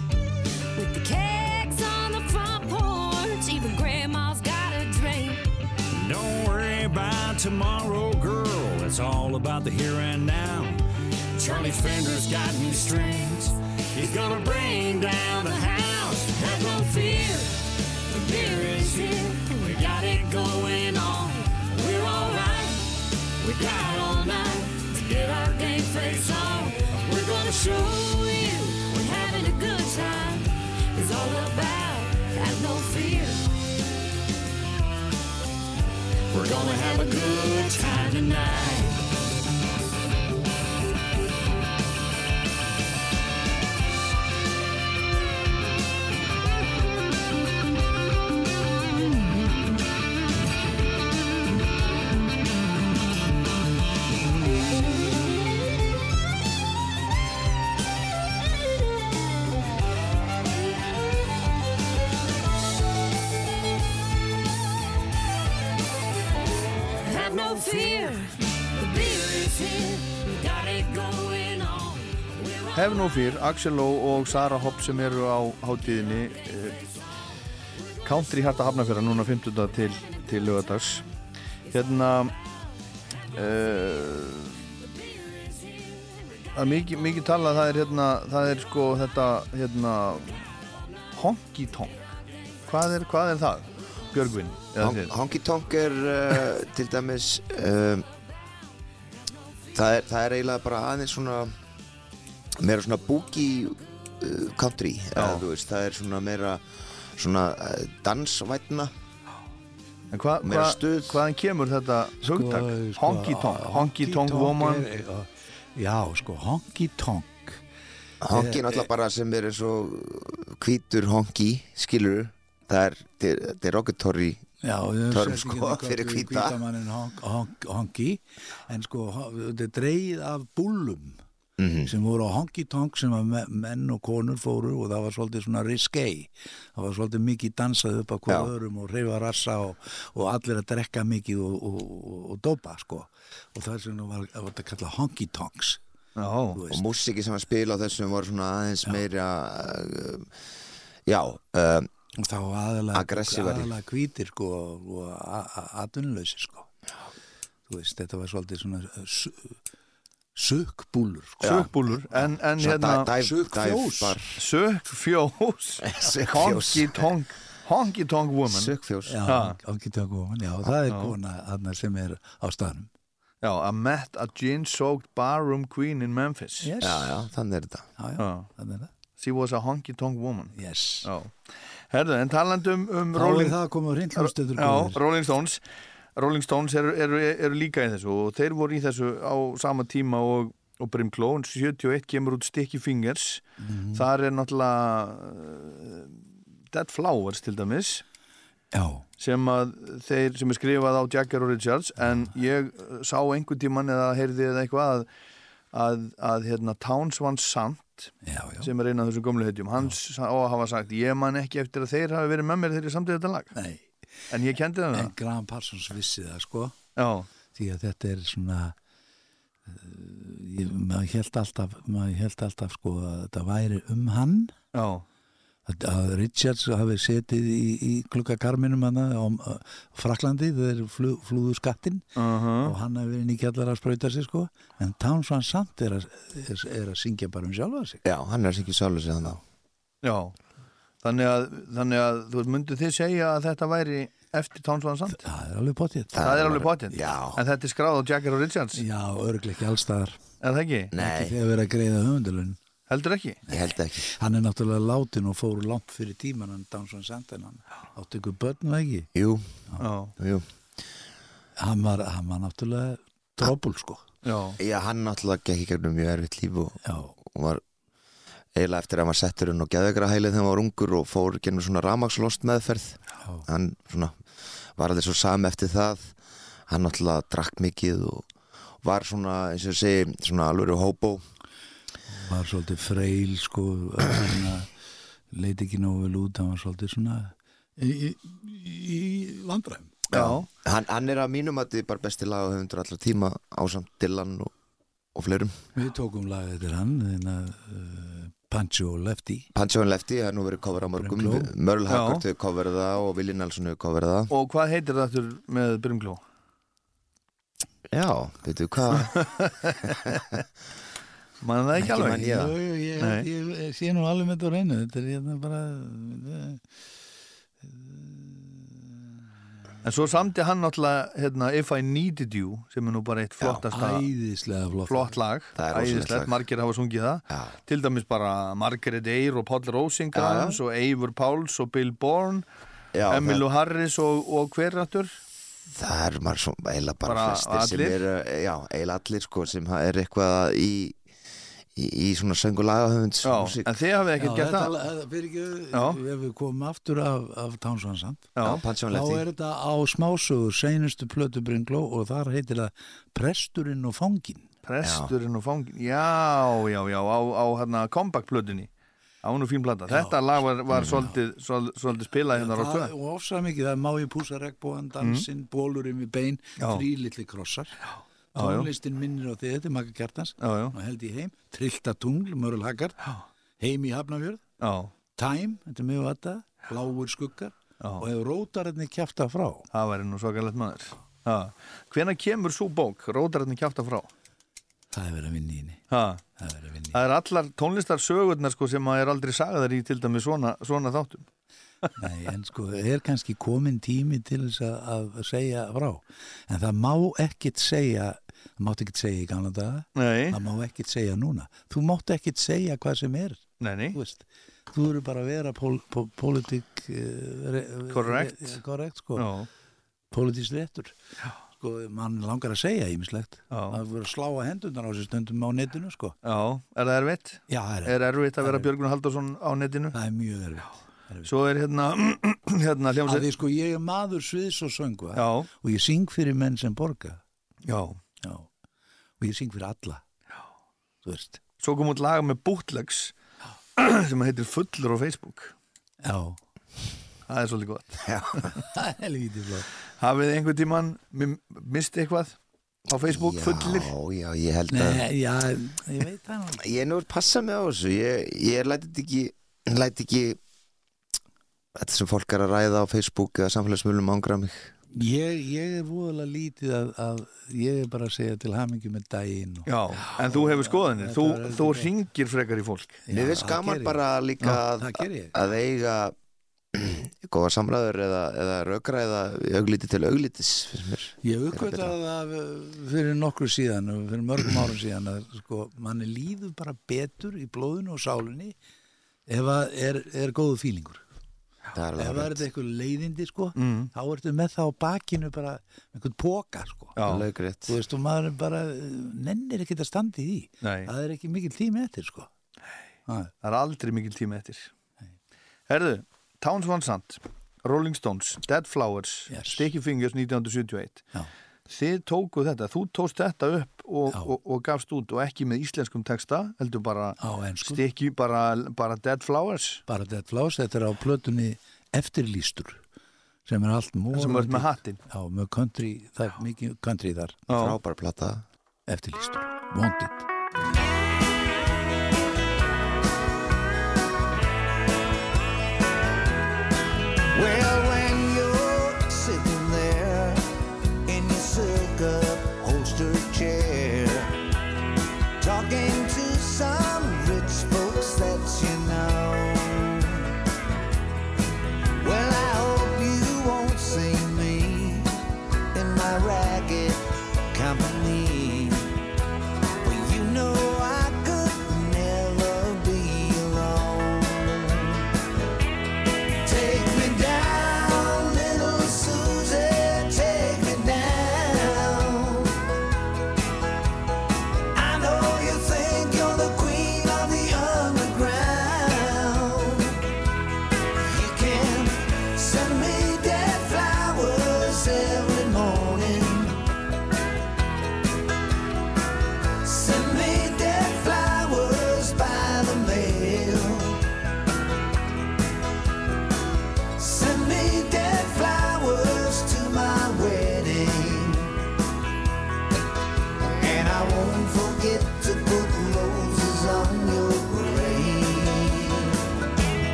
With the kegs on the front porch, even grandma's got a drink. Don't worry about tomorrow, girl. It's all about the here and now. Charlie Fender's got new strings. He's gonna bring down the house. Have no fear, the beer is here. We got it going on. We're alright. We got all night to get our game face on. We're gonna show you what having a good time is all about. Have no fear. We're gonna have a good time tonight. Have no fear, Axel Ó og Sara Hopp sem eru á hátíðinni eh, Country Harta Hafnafjara núna 15. til, til lögadags hérna uh, það er mikið, mikið talað það er hérna, það er sko þetta hérna honky tonk hvað er, hvað er það? Björgvin Hon-? Honky Tonk er uh, til dæmis um, það, er, það er eiginlega bara aðeins svona meira svona boogie uh, country eða, þú veist, það er svona meira svona uh, dansvætna En hva, meira hva, stuð. hvaðan kemur þetta hugtak? sko, honky tonk, honky tonk woman. er, Já, sko, honky tonk. Honky er náttúrulega bara sem er eins og hvítur honky skilur það er, rocketory Já, sett sko, það fyrir hvíta. hvítamannin honk, honk, honky. En sko, þetta er dreigð af búllum Mhm. sem voru á honky tonk sem að me- menn og konur fóru og það var svolítið svona risque það var svolítið mikið dansað upp á Já. öðrum og reyfa rassa og, og allir að drekka mikið og, og, og, dopa sko. Og það er sem var, var þetta kallað honky tonks. Já, þú og músiki sem að spila á þessum voru svona aðeins meira uh, já uh, og þá aðalega, aðalega hvítir sko og atvinnuleysi sko. Þú veist, þetta var svolítið svona sökbúlur sko. sökbúlur en, en hérna Sökfjós. *laughs* sökfjós. Honky tonk honky tonk woman. Sökfjós. Honky tonk woman, já, það er kona þarna sem er á staðnum. Já, I met a gin-soaked barroom queen in Memphis. Yes. já, já, þannig er þetta. Já, já, þannig er það. She was a honky tonk woman. Yes. já. Herðu, en talandi um, um Þá Rolling, er það komið hreint hljómstöður já, Rolling Stones Rolling Stones eru, eru, eru líka í þessu og þeir voru í þessu á sama tíma og, og Brimkló 71 kemur út Sticky Fingers. Mhm. þar er náttúrulega uh, Dead Flowers til dæmis. Já, sem að þeir sem er skrifað á Jagger og Richards en ég uh, sá einhvern tíman eða heyrði eða eitthvað að, að, að hérna, Towns Van Sant já, já. sem er einn af þessum gömlu hetjum hann sá að hafa sagt ég man ekki eftir að þeir hafi verið með mér þegar ég samtið þetta lag. Nei, en ég kendi það en Graham Parsons vissi það sko. Já, því að þetta er svona uh, ég, maður held alltaf maður held alltaf sko að þetta væri um hann. Já, að, að Richards hafi setið í, í klukkakarminum hann á, Fraklandi þegar flu, flúðu skattinn. Uh og hann hafi verið nýkjallar að sprauta sig sko. En Towns Van Sant er að, er, er að syngja bara um sjálfa sig. Já, hann er ekki sjálfur sig þannig já þannig að, þannig að þú myndu þið segja að þetta væri eftir Towns Van Sant það er alveg potið. Það, er alveg potinn Já. en þetta er skráð á Jagger og Richards. Já, örglega ekki allstaðar er það ekki? Nei, ekki þegar verið að greiða höfundalun heldur ekki? ég held ekki. Hann er náttúrulega látin og fór langt fyrir tíman hann Towns Van Sant en hann. Átti ykkur börn og ekki? Jú, já, jú. Hann var, hann var náttúrulega drópul sko. Já, Já, hann náttúrulega gekk í gegnum mjög erfitt líf og, og var eiginlega eftir að hann var settur inn og geðvegra heilið þegar hann var ungur og fór gennum svona ramakslost meðferð. Já, hann svona var alveg svo sami eftir það. Hann náttúrulega drakk mikið og var svona, eins og segi, svona alveg hóbó var svolítið freil sko hann leiti ekki nógu vel út hann var svolítið svona í, í, í vandræðum. Já, hann, hann er að mínum að þið bara besti lag og höfundur allar tíma ásamt Dylan og, og fleirum. Við tókum lagið eftir hann þeirna, uh, Pancho Lefty Pancho and Lefty, það er nú verið cover á. Merle Já. Haggard hefur coverað það og Willi Nelson hefur coverað það og hvað heitir það aftur með Brimkló? Já, veitu hvað *laughs* mann það ekki Ekki alveg man ég það. Jú, jú, ég, Nei. ég, ég sé nú alveg með þetta á reynu þetta er hérna bara en svo samti hann náttúrulega hérna, If I Needed You sem er nú bara eitt flottasta flott. flott lag, er æðislegt, margir hafa sungið það. Já, til dæmis bara Margaret Eyre og Paul Rosengrantz og Eivor Páls og Bill Bourne já Emilu það, Harris og, og hver rættur það er svo eiginlega bara, Bara flestir sem allir? eru Já, eiginlega allir sko sem er eitthvað í í, í svona söngu lagahöfunds Já, músík. en þið hafið ekkert gert það? ef við komum aftur af, af Townsvansand Já, Já, Pancho and þá er þetta á smásögur seinustu plötu Bringló og þar heitir það Presturinn og fangin presturinn og fangin Já, já, já, á, á hérna comeback-plötunni á nú fín plata. Þetta lag var, var svolítið, svolítið, spilað hérna stöð og ofsað mikið, það er má ég púsa regnbóðan dansinn, bólurinn við bein Mm. Þrý litli krossar. Já. Tónlistin minnir á þig, þetta er Magga Kjartans. Og held ég heim, Trillta tungl, Mörul Haggard. Heim í Hafnafjörð, já, Time þetta er mjög vata, Bláur skuggar. Já. og hefur rótarinn kjafta frá. Það væri nú svakalegt maður. Ha. Hvenær kemur svo bók, Róðarættin kjáta frá? það er verið að vinna í henni. Það er í allar tónlistarsögurnar sko, sem að er aldrei sagaðar í til dæmis svona, svona þáttum Nei, en sko, er kannski komin tími til þess að, að segja frá. En það má ekkit segja það mátt ekkit segja í gamla daga. Nei, það má ekkit segja núna. Þú mátt ekkit segja hvað sem er nei, nei. þú veist. Þú eru bara að vera pól, pól, politik uh, Correct. korrekt. sko, Já, politísk réttur. Sko, mann langar að segja ímislegt Já. að vera að slá að hendurnar á sér stundum á netinu sko. Já, er það erfitt? já, það er, Er erfitt að vera Björgun Halldórsson á netinu? það er mjög erfitt Svo er hérna, *clears throat* hérna hljómsveit. Því sko ég er maður sviðs og söngu Já, og ég syng fyrir menn sem borga. Já. Já, og ég syng fyrir alla. Já. Svo kom út lag með bootlegs *clears throat* sem heitir Fullur á Facebook. Já, Það er svolítið gott. *laughs* Það er lítið flott. Hafið tímann mi- mistið eitthvað á Facebook, fullir? Já, já, ég held að Nei, já, ég veit það. *laughs* Ég er nú að passa mig á þessu. Ég, ég læti ekki læti ekki þetta sem fólk er að ræða á Facebook eða samfélagsmiðlum ángra mig. Ég, ég er voðalega lítið að, að ég er bara að segja til hamingi með daginn og, Já, en þú hefur skoðanir. Þú, þú ringir frekar í fólk. Mér finnst gaman bara líka Já, að, að eiga góða samræður eða, eða rökræða augliti til auglitis finnst mér. Ég uppgötaði það fyrir nokkru síðan og fyrir mörgum árum síðan að sko, manni líður bara betur í blóðinu og sálinni ef að er, er góðu fílingur ef það er eitthvað leiðindi sko Mm. þá ertu með það á bakinu bara einhvern póka sko Já. Þú veist og maður er bara eh, nennir ekkert að standa í því Nei. það er ekki mikil tími eftir sko Nei. Það er aldrei mikil tími eftir Herðu, Towns Van Sant Rolling Stones, Dead Flowers Yes. Sticky Fingers 1971 Já. Þið tókuð þetta, þú tókst þetta upp og, og, og gafst út og ekki með íslenskum texta, heldur bara Sticky, bara, bara Dead Flowers. Bara Dead Flowers, þetta er á plötunni eftirlýstur sem er allt mór sem er með hattinn. Já, með country, það er mikið country þar. Já. Frábær plata. eftirlýstur, Wanted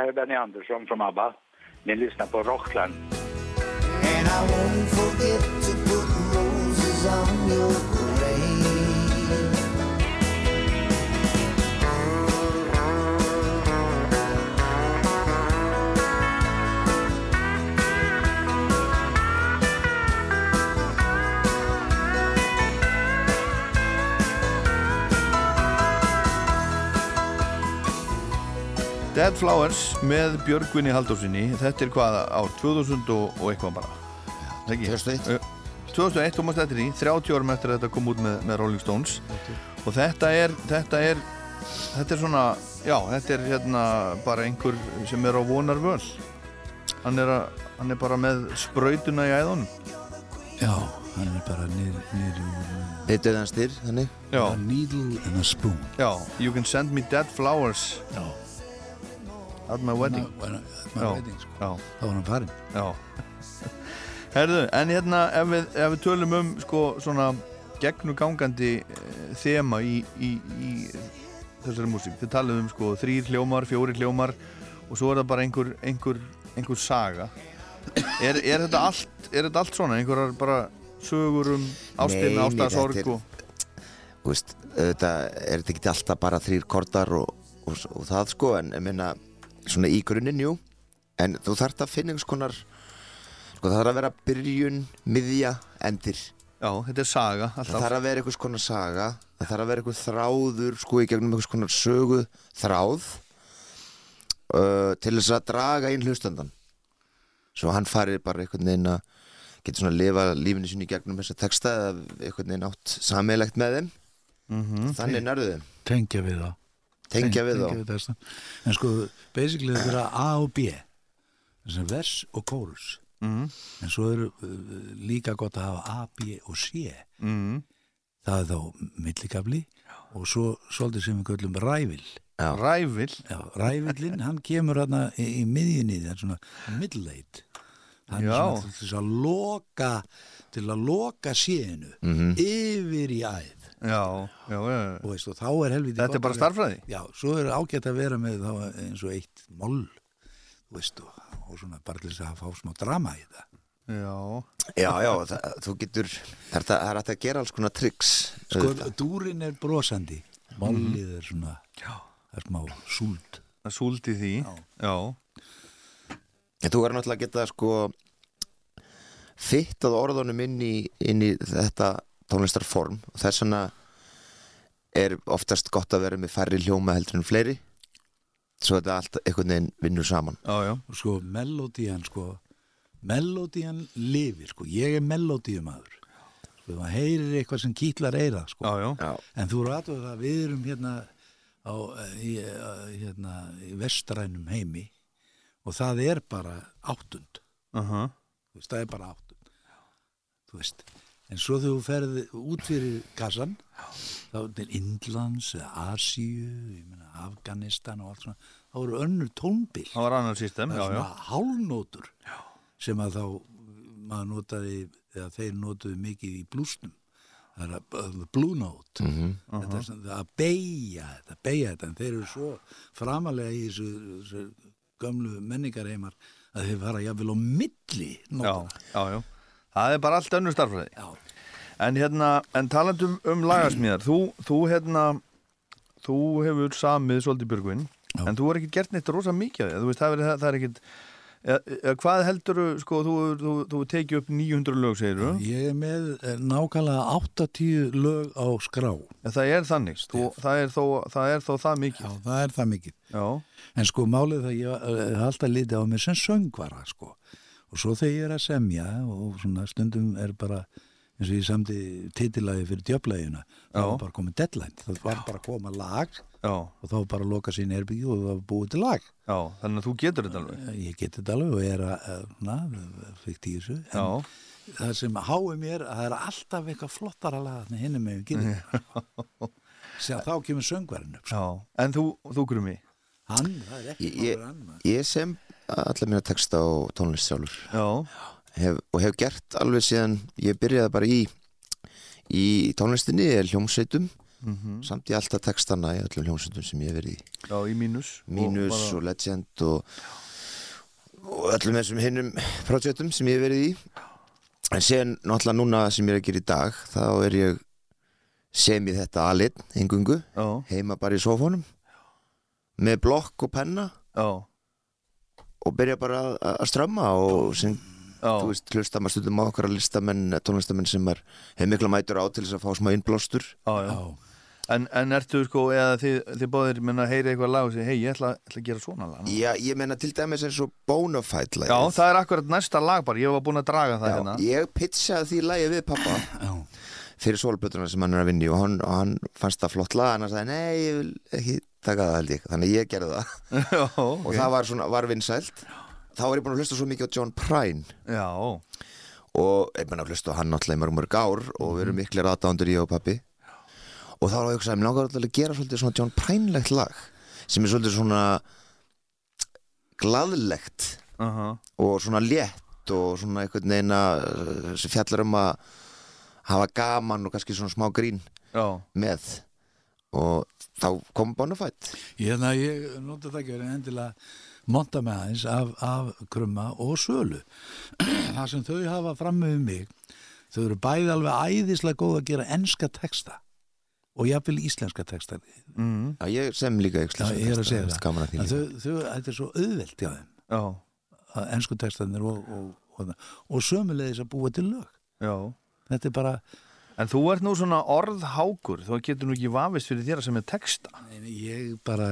här är Benny Andersson från ABBA. Ni lyssnar på Rockland. And I won't forget to put roses on your Dead Flowers með Björgvinni Haldósinni þetta er hvað ár? 2000 og, og eitthvað bara. Ekki? 2001. Ö, 2001 komast þetta í 30 árum eftir að þetta kom út með, með Rolling Stones. Og þetta er þetta er þetta er svona já, þetta er hérna bara einhver sem er á vonar völ. Hann er, að, hann er bara með sprautuna í æðunum. Já, hann er bara niður, niður úr Eitt döðan styr, þannig. já, a needle and a spoon. Já, you can send me dead flowers. Já, at my wedding. Sko. þá var hann farinn. Já. *laughs* Herðu, en hérna ef við, ef við tölum um sko svona gegnugangandi e, þema í, í, í þessari músík, þið talum um sko þrýr hljómar, fjóri hljómar og svo er það bara einhver, einhver, einhver saga. Er, er, þetta allt, er þetta allt svona, einhverjar bara sögur um þetta er- og Þú veist, þetta er þetta ekki alltaf bara þrýr kortar og, og, og það sko, en ég meina svona í grunninn, jú. En þú þarft að finna einhvers konar sko það þarf að vera byrjun, miðja, endir. Já, þetta er saga það alltaf, þarf að vera einhvers konar saga það þarf að vera einhver þráður sko í gegnum einhvers konar sögu þráð uh, til þess að draga inn hlustandan svo hann farið bara einhvern veginn að geta svona að lifa lífinu sínu í gegnum þessa texta eða einhvern veginn átt sammeilegt með þeim. Mm þannig nærðu þeim. Tengja við það Tengja við þá. texta. en sko, basically þetta er A og B vers og kórus Mhm. en svo er uh, líka gott að hafa A, B og C mm. það er þá millikafli og svo svolítið sem við köllum rævil Já. Rævill Já, rævillinn, hann kemur hérna í, í miðjunni, það er svona middleit hann Já. er svona til að loka til að loka sénu Mhm. yfir í æð Já, já, já og veist, og þá er helviti Þetta er bara að starffræði Já, svo er ágætt að vera með þá eins og eitt moll veist, og, og svona bara til þess að fá smá drama í það Já, Já, já, það, þú getur það er, það er að gera alls konar tricks Sko, dúrin er brosandi. Mollið er svona Já. það er smá súld. Það súldi því. Já, En þú verður náttúrulega að geta sko fittað orðunum inn í, inn í þetta tónlistarform. Og þess vegna er oftast gott að vera með færri hljóma heldur en fleiri. Svo þetta allt einhvern veginn vinnur saman. Já, já, og sko melodían sko melodían lifir sko. Ég er melodíumadur sko það heyrir eitthvað sem kýtlar eira sko. Já, já. Já, en þú eru aðtöðu það við erum hérna á, í, hérna, í vestrænum heimi og það er bara áttund. Uh þú veist, það er bara áttund. Þú veist en svo þegar þú ferði út fyrir kassan þá er Indlands eða Asíu, ég meina Afganistan og allt svona, þá eru önnur tónbil. Það var annar system, það já, er já. svona hálnótur sem að þá maður notaði, eða þeir notuðu mikið í blúsnum. Það er að, uh, blue note. Mhm. þetta er svona að beigja þetta, beigja þetta. En þeir eru svo framalega í þessu, þessu gömlu menningarheimar að þeir fara jafnvel á milli Já, nótana. já, já Það er bara allt önnur starffræði Já. En hérna, en talandum um lagasmíðar Þú, þú hérna Þú hefur samið svolítið Björgvin Já. En þú er ekki gert neitt rosa mikið af því. Þú veist, það er, það er ekkit eða, Hvað heldur sko, þú, þú, þú tekið upp 900 lög, segir þú Ég er með eh, nákvæmlega 80 lög á skrá En það er þannig þú, það, er þó, það er þó það mikið Já, það er það mikið Já, En sko málið það ég eh, hef alltaf litið á mig sem söngvara sko. Og svo þegar ég er að semja og svona stundum er bara eins og ég samti titilagi fyrir djöflægina þá var bara komið deadline. Það var bara koma lag já, og þá var bara loka sín herbyggi og það var búið til lag. já Þannig að þú getur þetta alveg Eh, Ég geti þetta alveg og er að, eh, na. En Já, það sem háið mér að það er alltaf eitthvað flottara lag hinum með við Sér *laughs* þá kemur söngvarinn upp. já En þú, þú grumi Hann, það er ekki Ég-. Ég sem allar mína texta og tónlist sjálfur Já, hef, og hef gert alveg síðan ég byrjaði bara í í tónlistinni er hljómsveitum. Mm samt í alltaf textana í öllum hljómsveitum sem ég hef verið í. Já í mínus Mínus og, og, Legend og, og öllum þessum hinnum projektum sem ég hef verið í. En sen náttúrulega núna sem ég er að gera í dag þá er ég sem í þetta alit, engungu heima bara í sófónum með blokk og penna já, og byrja bara að, að strömma og sem, já þú veist, hlusta maður stundum á okkar að listamenn, tónlistamenn sem er hefur mikla mætur á til þess að fá smá innblástur já, já. Já. En, en ertu sko, eða þið, þið báðir minna að heyra eitthvað lag og segja, hei, ég ætla, ætla að gera svona lag núna." Já, ég meina til dæmis eins og Bonafide lagið. Já, það er akkurat næsta lag bara, ég var búinn að draga það hérna ég pitchaði því lagið við pappa Já. fyrir sólblötuna sem hann er að vinna í og hann, og hann fannst það flott lag en hann sagði, nei, ég vil ekki taka það held ég. Þannig ég gerði það. *laughs* Já, og ok. það var, svona, var vinsælt. Þá var ég búin að hlusta svo mikið á John Prine. Já, og ég búin að hlusta hann náttúrulega í mörg mörg ár og við erum miklir aðdándur ég og pappi og þá var ég að langar alltaf að gera svolítið svona John Prine-legt lag sem er svolítið svona glaðlegt aha, og svona létt og svona einhvern veginn að uh, sem fjallar um að hafa gaman og kannski svona smá grín já, með. Og þá kom Bonafide Ég, ég nota það ekki verið endilega monta með aðeins af, af krumma og sölu. *clears throat* Það sem þau hafa fram með mig, þau eru bæði alveg æðislega góð að gera enska texta og jafnvel íslenska texta. mm, Já, ég sem líka Já, ég er að segja það. Gaman að því En líka. þau, þau, þetta er svo auðvelt já, að ensku textanir og, og, og, og sömulegis að búa til lög. já Þetta er bara, En þú ert nú svona orðhákur, þá getur nú ekki vafist fyrir þér sem er texta. En ég bara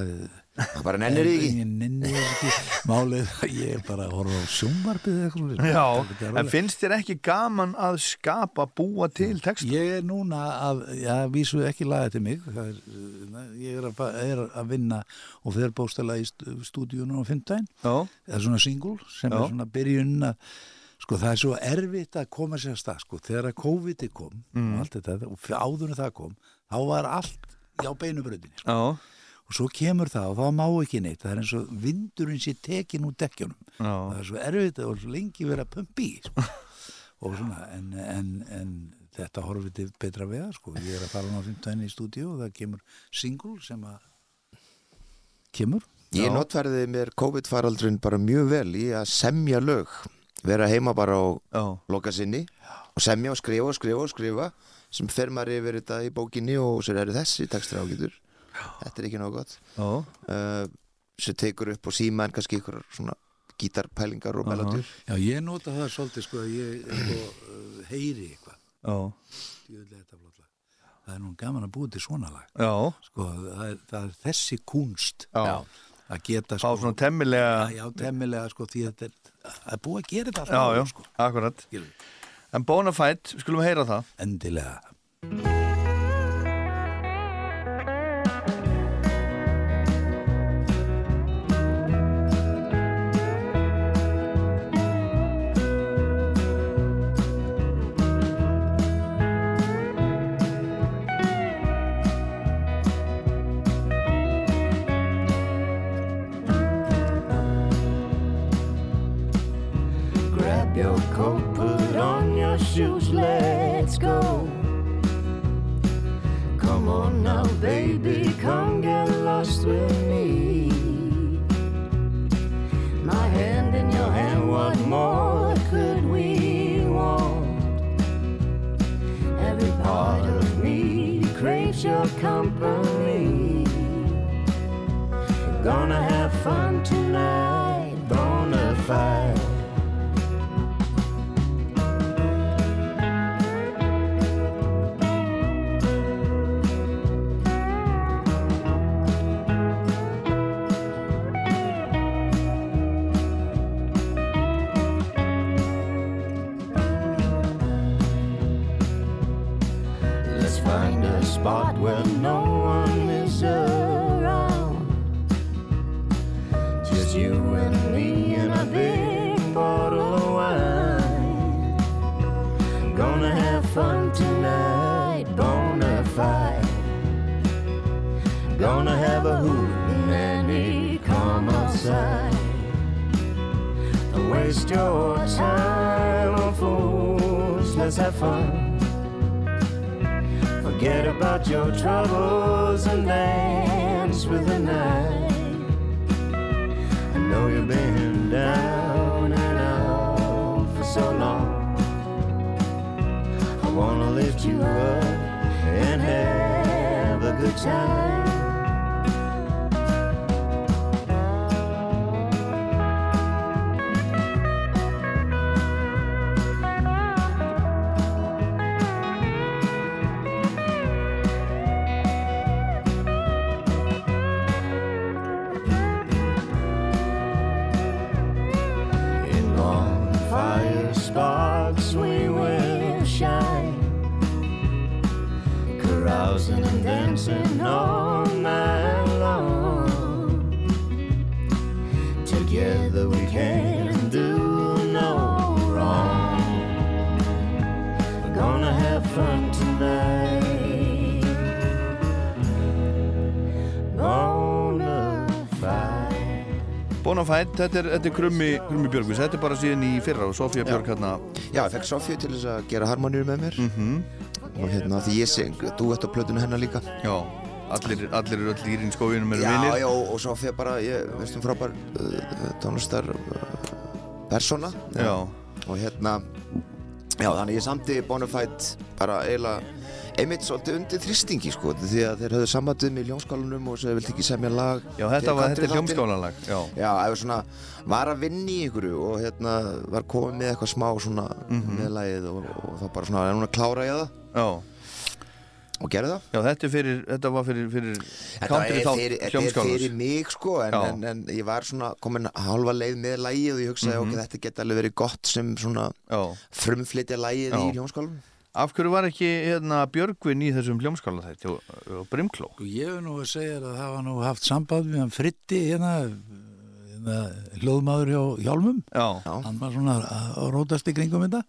Það bara nennir ekki Ég nenni þess ekki Málið að ég bara að horfa á sjónvarpið eða eitthvað. Já, en finnst þér ekki gaman að skapa, búa til texta? Ég er núna að, já, vísu ekki laga til mig Það er, uh, ég er að, er að vinna og fer bóstala í st- stúdíunum á fimmtæn Já, það er svona single sem Já. er svona byrjun að sko það er svo erfitt að koma sér að stað sko þegar að COVID kom Mm. og allt þetta og en það kom þá var allt á beinubröðinni sko. og svo kemur það og þá má ekki neitt það er eins og vindurinn sé tekin úr dekkjunum já. það er svo erfitt og svo lengi verið að pumpi sko. *laughs* og svona en, en, en þetta horfið til betra vega sko ég er að fara á 15 í stúdíu og það kemur single sem að kemur Ég Já. notfærði mér COVID-faraldrun bara mjög vel í að semja lög vera heima bara á já. loka sinni og semja og skrifa og skrifa og skrifa sem fer maður yfir þetta í bókinni og sér eru þessi textur ágætur. Þetta er ekki nóg gott. Já. uh, sem tekur upp og síma en kannski ykkur svona gítarpælingar og melodýr Já, ég nota það svolítið sko að ég sko, uh, heyri eitthvað. Það er nú gaman að búið til svona lag. Já. sko, það er, það er þessi kunst Já. Að geta Fá sko, svona temmilega, já, já, temmilega sko, því að þetta er, búið að gera þetta já, alltaf já, sko. akkurat. En Bonafide, skulum heyra það. endilega Bonafide, þetta er, þetta er krummi, krummi Björgvins, þetta er bara síðan í fyrra og Sofía Björg hérna, Já, ég fekk Sofíu til þess að gera harmonýr með mér. Og hérna því ég syng duett á plötunum hennar líka. Já, allir, allir eru öll írin skóinum eru Já, vinir. já, og Sofía bara, ég veist um frábær uh, tónlistar uh, persóna. Já, og hérna já, þannig ég samti Bonafide bara eiginlega einmitt svolítið undir þrýstingi sko því að þeir höfðu samvættuð með ljónskálanum og svo vildi ekki semja lag. Já, þetta var, þetta er hljómskálanlag, já, ég var svona, var að vinna í einhverju og hérna var komið með eitthvað smá svona Mhm. með lagið og, og þá bara svona, er núna að klára ég það? Já, og gerði það. Já, þetta, fyrir, þetta var fyrir, fyrir country þátt fyrir, þetta er hljómskálans. fyrir mig sko en, en, en ég var svona komin halva leið með lægið og ég hugsaði Mhm. ok, þetta geti alveg verið gott sem svona Já. frumflytja lægið í hljómskálum Af hverju var ekki hérna, Björgvin í þessum hljómskála þetta og, og Brimkló? Og ég hef nú að segja að það var nú haft samband við hann Fritti hérna, hérna hljóðmaður hjá Hjálmum. Já. hann var svona að rótast í kringum þetta.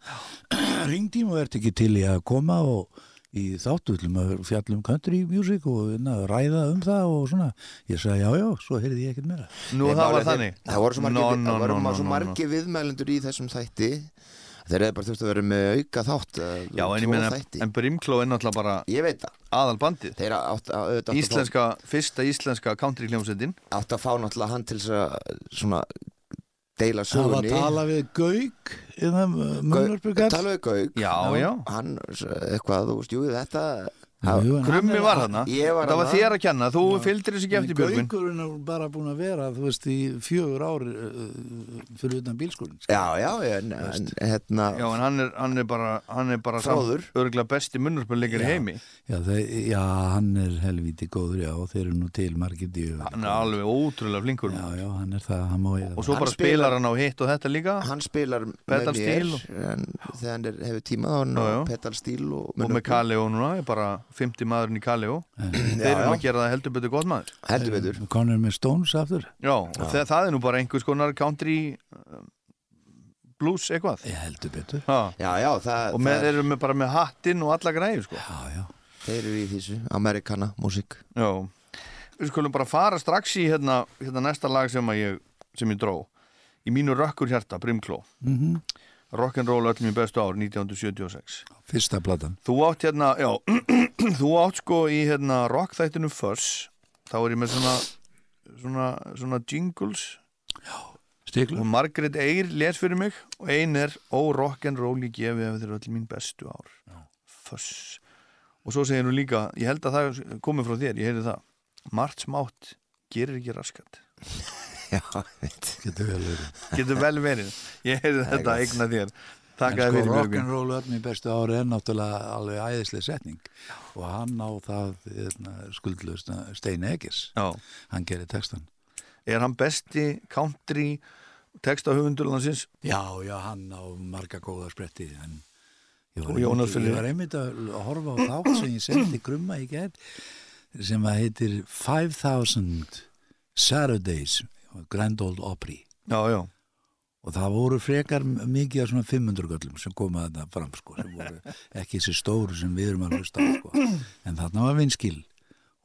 Ringdím og ert ekki til í að koma og í þáttu viljum að fjallum country music og hérna, ræða um það og svona. Ég sagði já já, svo heyrði ég ekkert meira. Nú, Nei, það var þannig? Það voru svo margir, Nó, no, nó, nó, margir viðmælendur í þessum þætti Þeir eru bara þurft að vera með auka þátt eh, Já, en ég meina, en Brimkló er náttúrulega bara Ég veit það. aðal bandið. Þeir átt, að- auðvitað átt að fá- Íslenska, fyrsta íslenska country hljómsveitin átt að fá náttúrulega hann til þess að svona deila það var sögunni. að tala við Gauk hérna, munnarbyggart Tala við Gauk. Já, já. Hann, eitthvað, þú veist, jú, þetta Krummi var þarna. Ég var Það þér að kenna, þú fylgdir þessu ekki eftir Björgvin. Gaukurinn er bara búin að vera þú veist í fjögur ári uh, fyrir utan bílskólinn sko. Já, já, en, en hérna Já, en hann er, hann er bara, hann er bara Fróður. örgulega besti munnurspilleikar í heimi. Já, þeir, já, hann er helvíti góður já, og þeir eru nú til margir djöfur Hann er alveg ótrúlega flinkur. Já, já, hann er það, hann má eiga Og það. svo bara spilar- hann á hitt og þetta líka. Hann spilar með Pedal mér stíl en þegar hann er, hefur tíma þá er hann Já, á já. pedal stíl og, Og með Kaleo núna, er bara 50 maðurinn í Kaleo. Þeir eru já. að gera það heldur betur gott maður. Heldur betur. Conor með Stones aftur? Já, og það, það er nú bara einhvers konar country um, blues eitthvað. Ég heldur betur. Ha. já, já, það, Og með, það þeir eru með, bara með hattinn og alla græður sko. Já, já. Þeir eru í þessu amerikana músík. Já, við skulum bara fara strax í hérna, hérna næsta lag sem, að ég, sem ég dró. Í mínu rökkur hjarta, Brimkló. Mm Rock'n'roll öll mér bestu ár, 1976 Fyrsta platan. Þú átt hérna, já *clears throat* Þú átt sko í hérna rockþættinu Fuss Þá er ég með svona svona, svona jingles. Stiklur. Og Margaret Eyr les fyrir mig og ein er Ó rock'n'roll ég gefi ef þeir öll mín bestu ár. Fuss og svo segir hún líka, ég held að það komið frá þér, ég heyri það. Margt smátt gerir ekki raskat *laughs* *laughs* já, Getur vel verið. Getur vel verið, ég heyri þetta gott. eigna þér. Takk að sko fyrir Björgvin. rock'n'roll bestu ári er náttúrulega alveg æðislega setning. Og hann á það hérna, skuldlust Stein Egis Já, hann gerir textan er hann besti country textahöfundurlandsins? Já, já, hann á marga góða spretti en ég var, einmitt, ég var einmitt að horfa á þátt sem ég sendi grumma í gerð sem að heitir 5000 Saturdays Grand Old Opry. Já, já, og það voru frekar mikið af svona 500 göllum sem koma þetta fram sko, sem voru ekki þessi stóru sem við erum að hlusta sko. en þarna var vinskil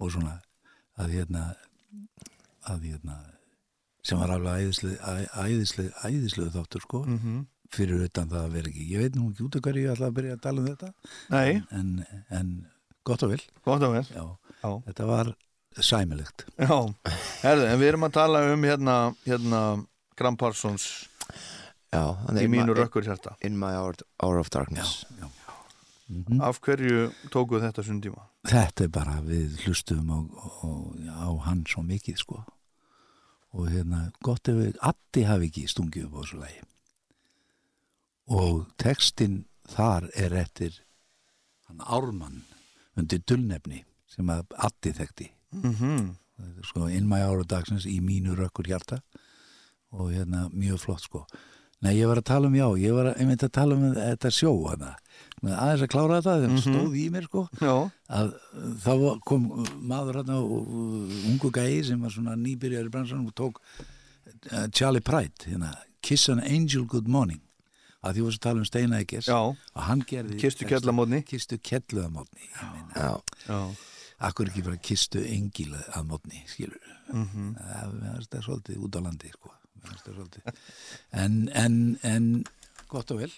og svona að hérna að hérna sem var alveg æðislega æðislega, æðislega þáttur sko Mhm. fyrir utan það að vera ekki. Ég veit nú ekki út af hverju ég ætla að byrja að tala um þetta. Nei, en, en gott og vel. Gott og vel. Já, Já, þetta var sæmilegt. Já, herðu, en við erum að tala um hérna, hérna Gram Parsons já, hann í er mínu in my, rökkur hjarta. in my hour, hour of darkness. Já. Af hverju tókuð þetta svona tíma? þetta er bara við hlustum á, á, á hann svo mikið sko. Og hérna gott ef við Addi hafi ekki stungið upp á þessu lagi. Og textin þar er eftir hann Ármann undir dullnefni sem að Addi þekkti Mm er sko in my hour of dagsins í mínu rökkur hjarta. Og hérna mjög flott sko. Nei, ég var að tala um, já, ég var að, einmitt að tala um þetta sjó hana, aðeins að klára þetta þegar mm stóð í mér sko. Já, að þá kom maður hérna og ungu gæi sem var svona nýbyrjar í bransan og tók uh, Charlie Pride hérna, Kiss an Angel Good Morning. Að því svo að tala um Já. og hann gerði Kistu kellamótni Kistu ég meina, Já, Já, akkur ekki bara kistu engil að mótni skilur Mhm. það mér finnst það svolítið út á landi sko. En, en, en gott og vel.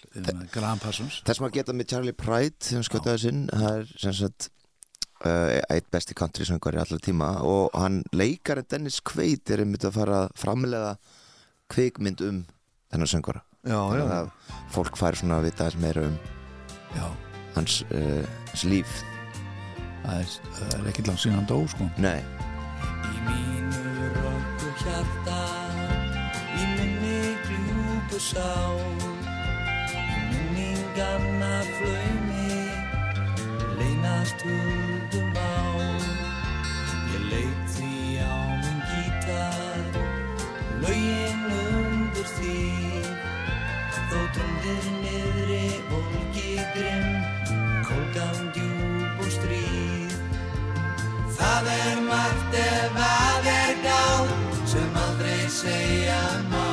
Graham Parsons. Þess maður geta með Charlie Pride hann skjótaði sinn. Það er sem sagt uh, eitt besti country söngvar í allar tíma og hann leikari Dennis Quaid er einmitt að fara að framlega kvikmynd um þennan söngvara. Já, já. þannig að fólk fær svona að vita meira um já, hans, uh, hans líf það er, ekki langt síðan dó sko. Nei, Í mínu rokku hjarta Í minni gljúpu sá Í Það er margt ef að er dál sem aldrei segja má.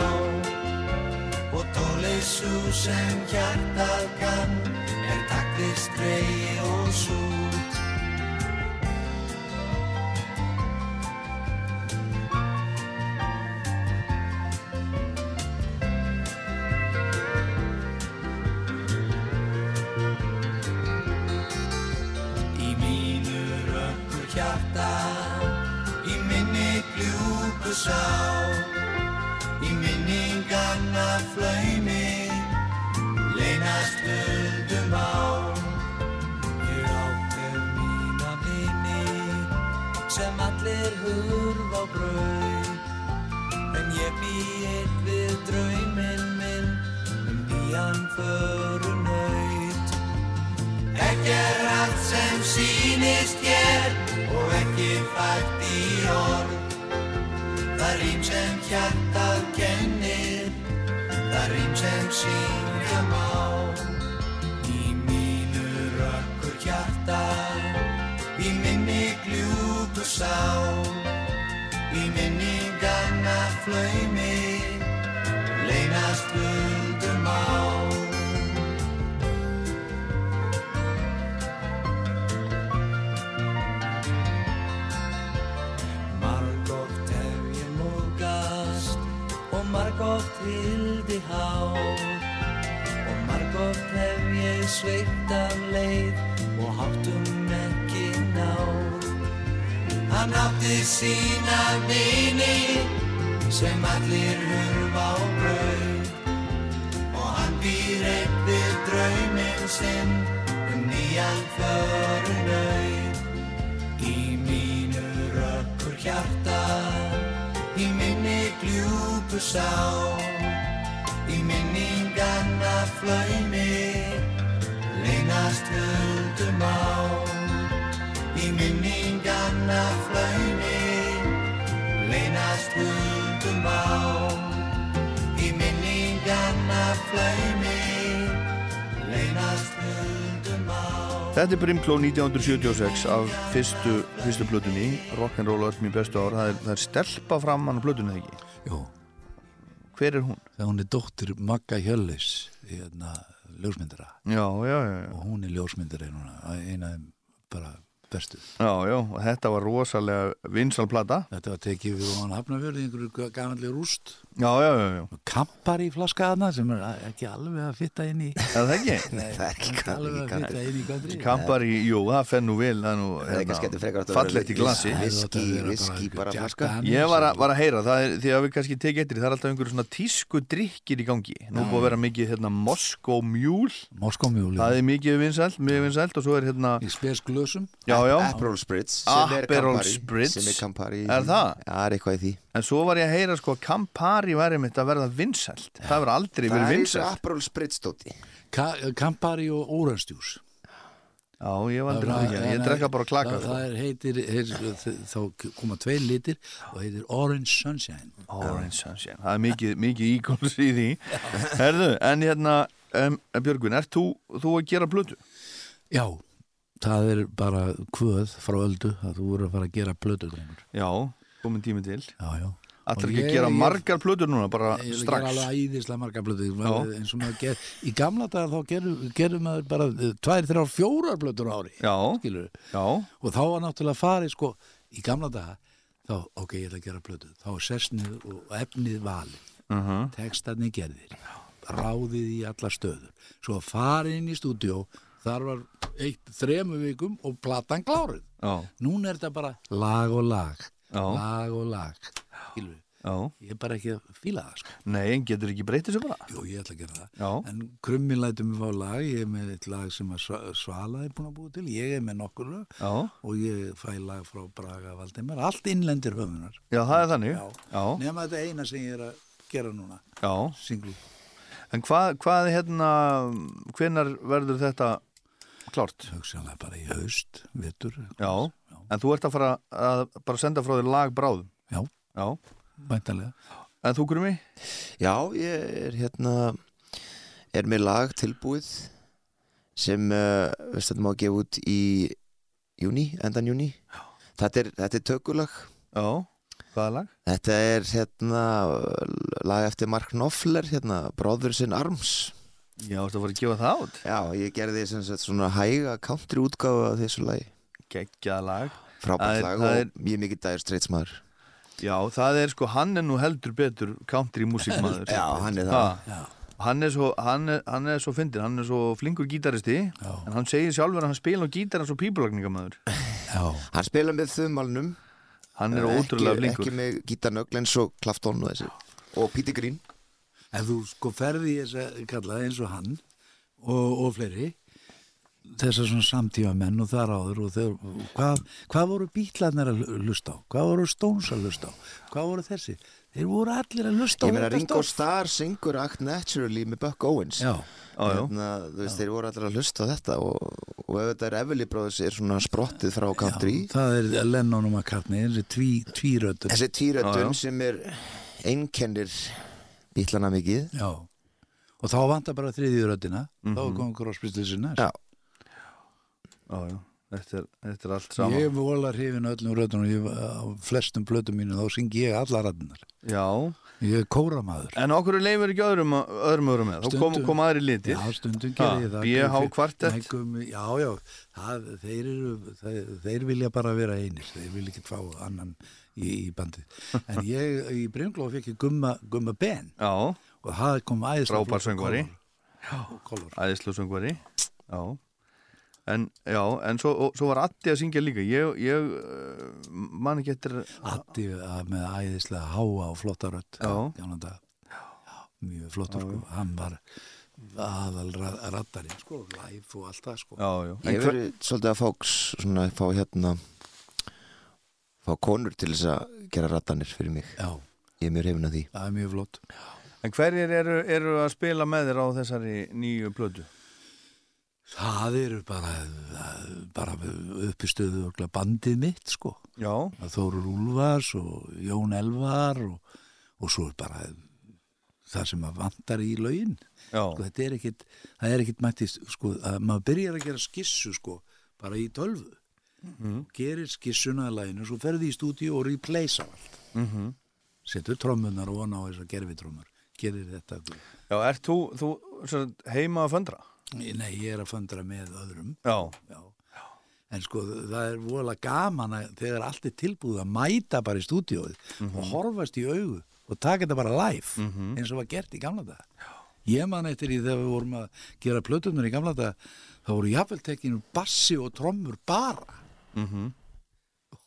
Og tólið svo sem hjartað kann er taktist reyð og svo í minni gljúpu sá, í minninganna flaumi, leynast höldum á. Ég ákveð mína vini, sem allir hurf á braut, en ég bý eitt við drauminn minn, um nýjan förunaut. Ekki er allt sem sýnist hér og ekki fært í orð. Það rým sem hjartað kennir, það rým sem syngja má. Í mínu rökkur hjarta, í minni gljúpu sá, í minninganna flaumi, leynast margótt hildi há og margótt hef ég sveitt af leið og háttum ekki ná. Hann átti sína vini sem allir hurfa á braut og hann býr einn við drauminn sinn um nýjan förunaut. Gljúpu sá, í minninganna flaumi, leynast höldum á. Í minninganna flaumi, leynast höldum á. Í minninganna flaumi, leynast höldum á. Þetta er Brimkló 1976 af fyrstu, fyrstu plötunni Rock'n'Roll öll mín bestu ár það er, það er stelpa fram hann á plötunni eða ekki Jú, Hver er hún? þegar hún er dóttir Magga Hjöllis hérna, ljósmyndara. Já, já, já, já, og hún er ljósmyndari núna eina bara bestu. Já, já og þetta var rosalega vinsalplata þetta var tekið við hann hafnafjörði einhverju gamanlega rúst Já, já, já, já, kampar í flaskaðna sem er ekki alveg að fitta inn í er það ekki? *laughs* Nei, Það er ekki alveg að fitta inn í country. Kampar í, jú, það fenn nú vel það er nú, Það er kannski frekar að fallegt í átt Viski, að viski, bara flaska. Ég var að, var að heyra, það er, því að við kannski tekið eftir, því, það er alltaf einhverju svona tísku drikkir í gangi. Nú búið að vera mikið hérna Moskó Mjúl, Moskómjúli það er mikið vinsælt, mjög vinsælt og svo er hérna, í spes er er Er það? Það er en svo var ég að heyra sko að Campari væri mitt að verða vinsælt. Það verður aldrei Það verið er eins og vinsælt. Aperol Spritz dóti Ka Campari og Orange Já, ég hef aldrei það ekki, ég drekka bara klaka. það, sko. það er, heitir, heitir, þá koma tveir litir og heitir Orange Sunshine Orange Sunshine, það er mikið, mikið íkóls í því. Herðu, en hérna, um, Björgvin, ert þú, þú að gera blötu? já, það er bara kvöð frá öldu að þú voru að fara að gera drengur. Já, komin tími til. já, já Allir Og ekki ég- að gera ég- margar plötur núna, bara Ég strax. gera alveg æðislega marga blötu Já. eins og maður ger, í gamla dagar þá gerum, gerum maður bara eh, tvær, þrjár, fjórar blötur á ári Já, já, og þá var náttúrulega farið sko í gamla daga þá, ok, ég ætla að gera blötu þá er sessnið og efnið valið uh -huh. textarnir gerðir ráðið í alla stöður svo farið inn í stúdíó þar var eitt, þremu vikum og platan klárið núna er þetta bara lag og lag. Lag og lag ég er bara ekki að fíla það sko Nei, en getur ekki breytið sér bara? Jú, ég ætla að gera það. Já. En krummin lætur mig fá lag, ég er með eitt lag sem Svala er búin að búa til, ég er með nokkur og ég fæ lag frá Braga Valdimar, allt innlendir höfunar. já, það er þannig. Nefna þetta eina sem ég er að gera núna, singlu. En hvað, hvað hérna, hvenar verður þetta klárt? Hugsanlega bara í haust, vetur. Já, en þú ert að fara að bara senda frá þér lag bráðum. Já, Já, væntanlega. en þú grumi? Já, ég er hérna er með lag tilbúið sem uh, við stættum að gefa út í júni, endan júni þetta er, þetta er tökulag. Já, Hvaða lag? Þetta er hérna lag eftir Mark Knopfler hérna, Brothers in Arms. Já, þú var að gefa það át Já, ég gerði sem sagt svona hæga country útgáfu af þessu lagi Geggjað lag. Frábært lag og mjög mikið dægur streitsmaður Já, það er sko, hann er nú heldur betur country músikmaður Já, hann er það. Ha. Hann er svo, hann er, hann er svo fyndin, hann er svo flinkur gítaristi en hann segir sjálfur að hann spila á gítar eins og pípulagningamæður Já, Hann spila með þumalnum. Hann er ekki, ótrúlega flinkur. Ekki með gítarnögl eins og Clapton og þessi. Og Peter Green. Ef þú sko ferði í þess að kalla eins og hann og, og fleiri þessar svona samtíma menn og þar áður og þeir, hvað, hvað voru bítlarnir að lusta á? Hvað voru Stones að lusta á? Hvað voru þessi? Þeir voru allir að lusta á Ég meina Ringo. Starr syngur Act Naturally með Buck Owens Já, Já, já. Hérna, veist, þeir voru allir að hlusta á þetta og, og ef þetta er Everly Brothers er svona sprottið frá country það er Lennon og McCartney þessi tví, tvírötur Þessi Já, já. týrötun sem er einkennir bílana mikið Já, og þá vantar bara þriðjurötina þá er komið crossbystilsin næst Já. Þetta er, þetta er allt saman Ég vola hrifin öllum rötunum ég, á flestum blötum mínu þá syngi ég alla rættinar Já, ég er kóramaður. En okkur leifur ekki öðrum öðrum öðrum með, þá kom, kom aðri litir. Já, stundum gerir ég það. BH kvartett. Já, já, það, þeir, eru, þeir, þeir vilja bara vera einir. Þeir vilja ekki fá annan í, í bandið. *laughs* En ég í Brimglóð fekk ég gumma, gumma Ben. Já, og það kom æðislega Frábær söngvari. æðislu söngvari. Já En, já, en svo, og, svo var Addi að syngja líka. Ég, ég uh, man ekki eftir Addi að- með æðislega háa og flotta. Já, mjög flottur sko. Hann var aðal ra- raddari sko, live og allt það sko. Já, já. Ég verið svolítið að fá, svona, fá hérna fá konur til þess að gera rattanir fyrir mig. Já, Ég er mjög hrifin af því. Það er mjög flott. En hverjir eru, eru að spila með þér á þessari nýju plödu? Það eru bara, bara uppistöðu örugglega bandið mitt sko. Já, Það Þórur Úlfars og Jón Elvar og, og svo er bara það sem að vantar í laugin. já, Sko, þetta er ekkit, það er ekkit mættist, sko, að maður byrjar að gera skissu sko, bara í tölvu. Gerir skissuna að læginu, svo ferði í stúdíu og replace á allt. mm Setur trommunar og á þessar gerfitrómmur. Gerir þetta. já ert þú, þú heima að föndra? Nei, ég er að föndra með öðrum. Já, Já. En sko það er voðalega gaman að þegar allt er tilbúið að mæta bara í stúdíóið og horfast í augu og taka þetta bara live eins og var gert í gamla dag. Ég man eftir því þegar við vorum að gera plötunar í gamla dag þá voru jafnvel tekinu bassi og trommur bara mm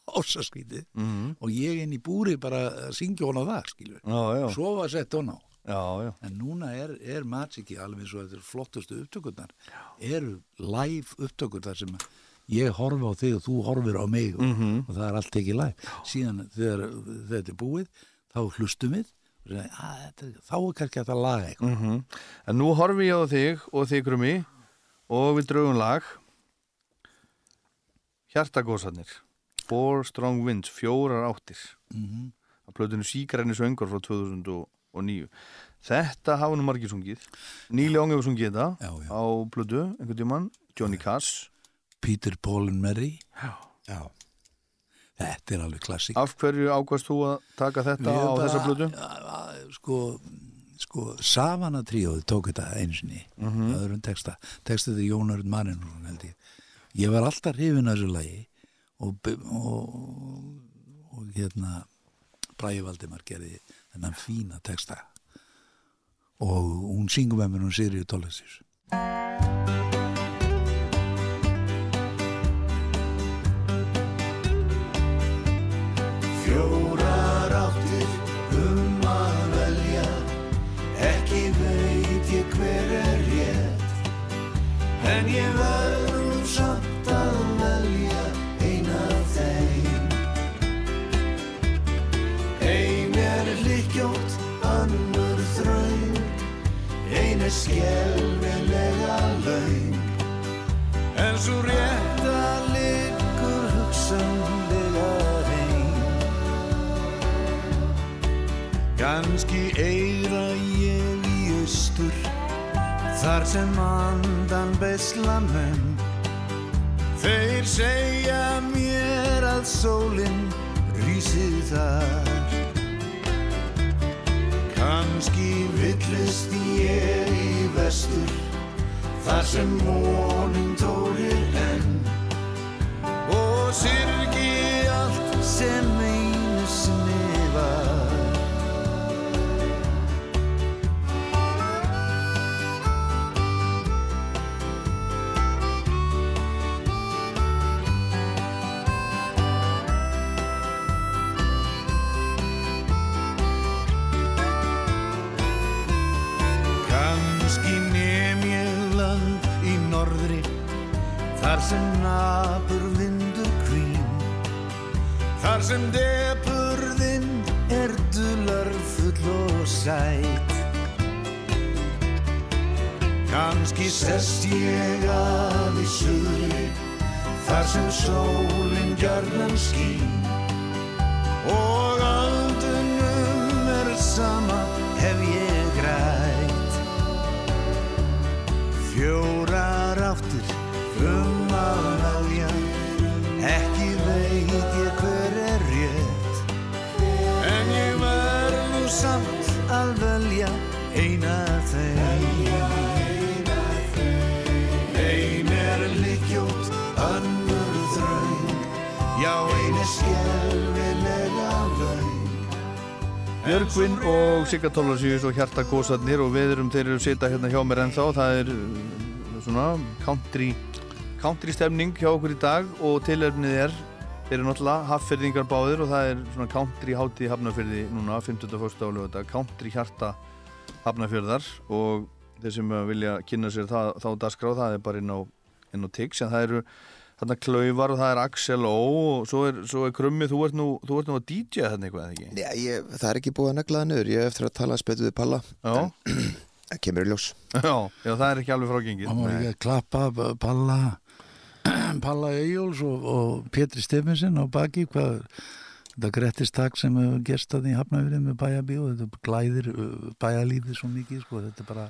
ósaskvítið -hmm. og ég inn í búri bara að syngja hún á það skilur. já, já, Svo var sett hún á. Já, já. En núna er, er Magic alveg eins og þetta er flottustu upptökurnar eru live upptökur þar sem ég horfi á þig og þú horfir á mig. Og, og það er allt ekki live. Síðan þegar þetta er búið þá hlustum við og segja, "Að, þetta er- þá er kannski laga eitthvað. Mm En nú horfi ég á þig og þig krummi og við draugum lag. Hjartagósarnir Four Strong Winds, fjórar áttir. Mm að plötinu Síkarenni söngur frá 2009 Þetta hafa nú margir sungið Níli Óng hefur sungið þetta Já, já. á plötu, einhvern tímann Johnny Cass Peter, Paul and Mary Já. Já. þetta er alveg klassik Af hverju ákvæmst þú að taka þetta á þessa plötu? sko, sko Savana tríóði tók þetta einu sinni Mhm. öðrum texta, textið er Jónarud Marinn ég ég var alltaf hrifin að þessu lagi og, og, og hérna Bræði Valdimar gerði þennan fína texta. Og hún syngur með mér hún Sigriður Tólasís Skelvilega laun. En svo rétta liggur hugsanlega heim Kanski eira ég í austur Þar sem andan besla menn. Þeir segja mér að sólinn rísi þar. Kanski villist ég í vestur Þar sem mónin tórir enn. Og syrgi allt sem einu Þar sem napur vindur kvín Þar sem depurðin er dular full og sæt. Kanski sest ég að í suðri Þar sem sólinn gjörnan skín. Og aldunum Björgvin og Sigga Tólasíus og Hjarta Gósarnir og við erum þeir eru sita hérna hjá mér ennþá það er uh, svona country, country stemning hjá okkur í dag og tilöfnið er þeir eru náttúrulega haffyrðingar báðir og það er svona country hátíð hafnafyrði núna 51. álöfata, country hjarta hafnafyrðar og þeir sem vilja kynna sér það, þá dagskrá það er bara inn á, á Tix en það eru þarna Klauvar og það er Axel Ó og svo er, svo er Krummi, þú ert nú, þú ert nú að DJ þarna eitthvað eða ekki? Já, ég, það er ekki búið að negla það niður, ég hef eftir að tala spötu við Palla Já. *clears throat* Það kemur í ljós *laughs* Já, já, það er ekki alveg frágengið. Það má ekki að klappa Palla *clears throat* Palla Eyjóls og, og Pétri Stefensen á baki hvað þetta grettist takk sem hefur gerst að því hafnafyrir með bæjabíu þetta glæðir bæjalífið svo mikið sko. þetta er bara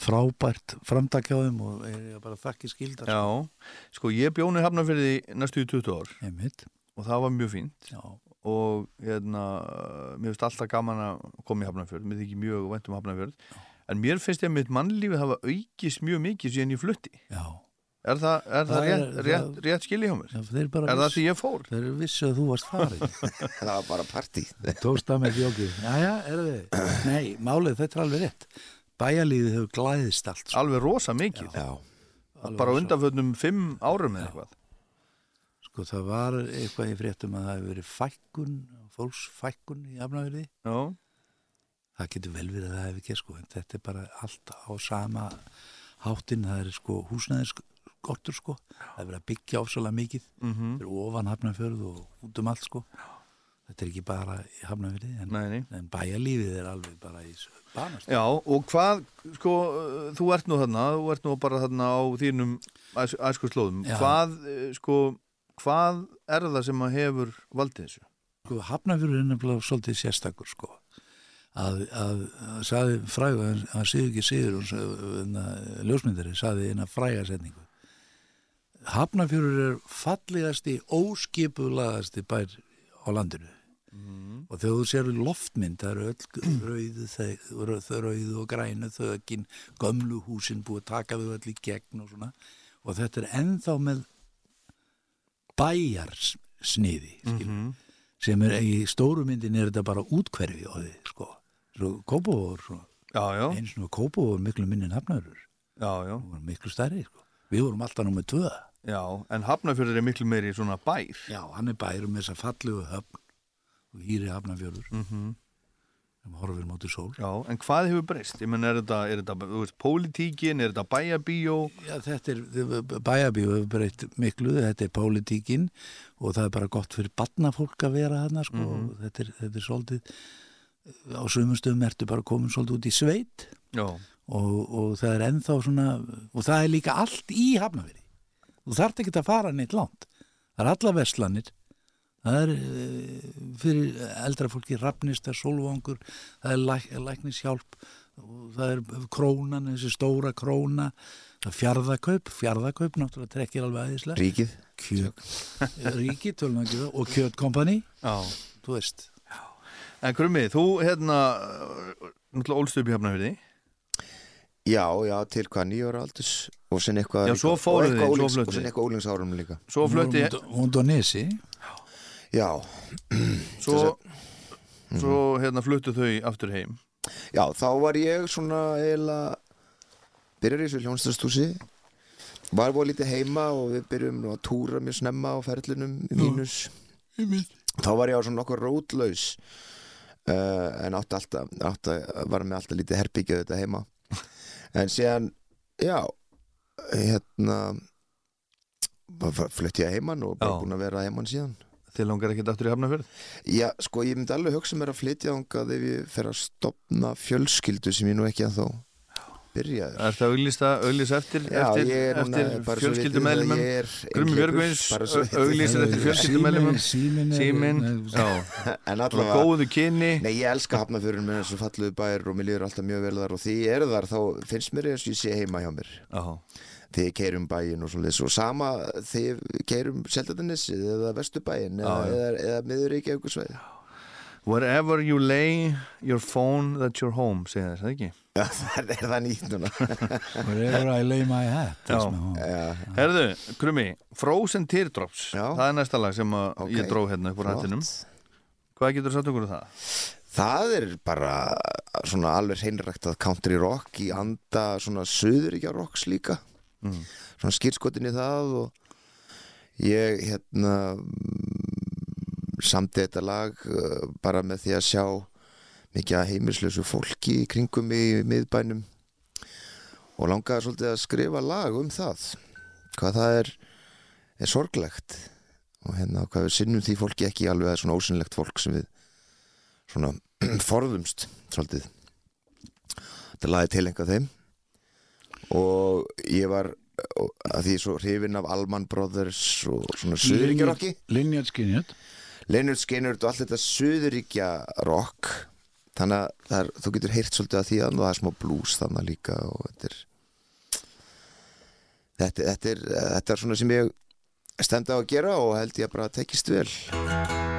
frábært framtak hjá þeim og er bara þakki skildar Já, sko ég bjónu hafnafyrði næstu í 20 ár Einmitt. og það var mjög fínt Já. og hérna, mér finnst alltaf gaman að koma í hafnafjörð, mér þykir mjög vænt um hafnafjörð, en mér finnst ég að mitt mannlífið hafa aukist mjög mikið síðan ég flutti. Já. Er það, er það, Það er- rétt, rétt, það- rétt skilji hjá mér? Já, þeir bara er það viss- því ég fór? Þeir vissu að þú varst farin *laughs* Það var bara partí Tókst það með fjókið? *clears throat* Nei, málið þetta er alveg rétt Bæjalífið hefur glæðist allt sko. Alveg rosa mikið. Já. Alveg Bara undanfötnum fimm árum eða eitthvað. Sko það var eitthvað í fréttum að það hefur verið fækkun, fólksfækkun í afnafyrði. Já. Það getur vel verið að það hefur ekki sko, en þetta er bara allt á sama hátinn, það er sko húsnæðiskortur sko, það er verið að byggja ofsalega mikið, Mhm. það er ofan hafnafjörð og út um allt sko. Þetta er ekki bara í hafnafyrði, en, en bæjalífið er alveg bara í banast. Já, og hvað, sko, uh, þú ert nú þarna, þú ert nú bara þarna á þínum æs, æskuslóðum. Já. Hvað, uh, sko, hvað er það sem að hefur valdið þessu? sko, hafnafjörður er nefnilega svolítið sérstakur sko að, að, að saði fræga að síður ekki síður ljósmyndari saði eina fræga setningu hafnafjörður er fallegasti óskipulaðasti bær á landinu. Og þegar þú sér loftmynd það eru öll rauðu, þau- rauð, rauðu og grænu þökin gömlu húsin búið að taka þau öll í gegn og svona. Og þetta er ennþá með bæjarsniði mm sem er í stóru myndin er þetta bara útkverfi á því sko. Kópavóður eins og Kópavóður miklu minni en já, miklu stærri sko. við vorum alltaf nummið tvö já, en Hafnarfjörður er miklu meiri svona bær. já, hann er bærum með þessa fallegu höfn og hýri hafnarfjörður Mm sem horfir móti sól Já, en hvað hefur breyst? Ég menn, er þetta, er þetta, þú veist, pólitíkin, er þetta bæjabíó? Já, þetta er, bæjabíu hefur breytt miklu, þetta er pólitíkin og það er bara gott fyrir barnafólk að vera þarna, sko, og þetta er, þetta er svolítið, á sömustöðum ertu bara komin svolítið út í sveit og, og það er ennþá svona, og það er líka allt í hafnaveri. Þú þarft ekki að fara neitt langt. Það er alla verslanir, það er eh, fyrir eldra fólki rafnistar, sólvangur, það er læk, læknishjálp, og það er krónan, þessi stóra króna, það er fjarðakaup, fjarðakaup náttúrulega trekkir alveg aðeinslega. Ríkið Kjöt, ríki, tölum ekki það, og kjötkompani, já. þú veist. En Krummi, þú hérna náttúrulega ólst upp í Hafnafjörði Já, já, til hvað nýjóra aldurs og sen eitthvað ólingsárum líka. Svo flutti Hún og Nesi. Já, Svo, svo hérna fluttu þau aftur heim. Já, þá var ég svona eiginlega byrjar í þessu hljónstastúsi var búið lítið heima og við byrjum að túra mjög snemma á ferlinum í mínus þá var ég á svona nokkur rótlaus uh, en átti alltaf, átti, var með alltaf lítið herbyggja þetta heima en síðan, já hérna flutti ég heimann og bara búin að vera heimann síðan. Þið langar ekkert aftur í Hafnafjörð Já, sko, ég myndi alveg hugsa mér að flytja þangað ef ég fer að stopna fjölskyldu sem ég nú ekki að þó byrjaður. Er það auglýsa eftir, eftir, er eftir er bara svo vitið auglýsir það. eftir fjölskyldumeðlumum Símin *laughs* En allavega, góðu kynni nei, ég elska hafnafjörun með þessu falluðu bæir og mér líður alltaf mjög vel þar og því ég er þar, þá finnst mér eins og ég sé heima hjá mér. Þegar ég keirum bæin og svoleiðis og sama þegar ég keirum Seldatanesi eða Vesturbæin eða, eða, eða miður ekki eitthvað sveið. Wherever you lay your phone that's your home segja þess, það ekki? *laughs* það er það nýtt núna. *laughs* Wherever I lay my hat that's Já. my home. Já, Herðu, Krummi, Frozen Teardrops Já. Það er næsta lag sem að ok. ég dró hérna upp úr Flott. hættinum Hvað getur þú sagt okkur um það? Það er bara svona alveg hreinræktað country rock í anda svona söðuríkja rocks líka Mm. svona skýrskotin í það og ég hérna mm, samti þetta lag uh, bara með því að sjá mikið heimilslösu fólki í kringum í miðbænum. Og langaði svolítið að skrifa lag um það hvað það er, er sorglegt. Og hérna hvað við sinnum því fólki ekki alveg að svona ósynlegt fólk sem við svona *clears throat* forðumst svolítið. Þetta lagi tilenga þeim. Og ég var að því svo hrifinn af Allman Brothers og svona Lineage Skinhead Leonard Skinner og allt þetta Suðuríkja rock. Þannig að er, þú getur heyrt svolítið að því og það er smá blues þannig líka og þetta er þetta, þetta er þetta er svona sem ég stend á að gera og held ég að bara tekist vel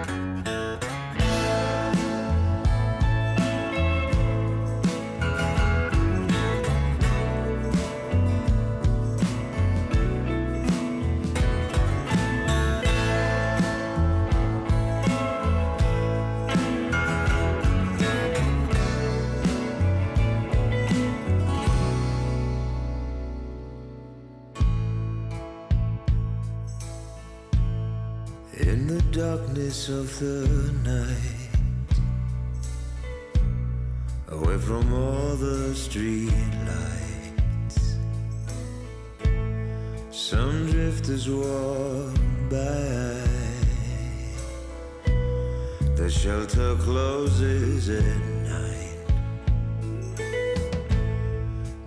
darkness of the night. Away from all the street lights Some drifters walk by. The shelter closes at night.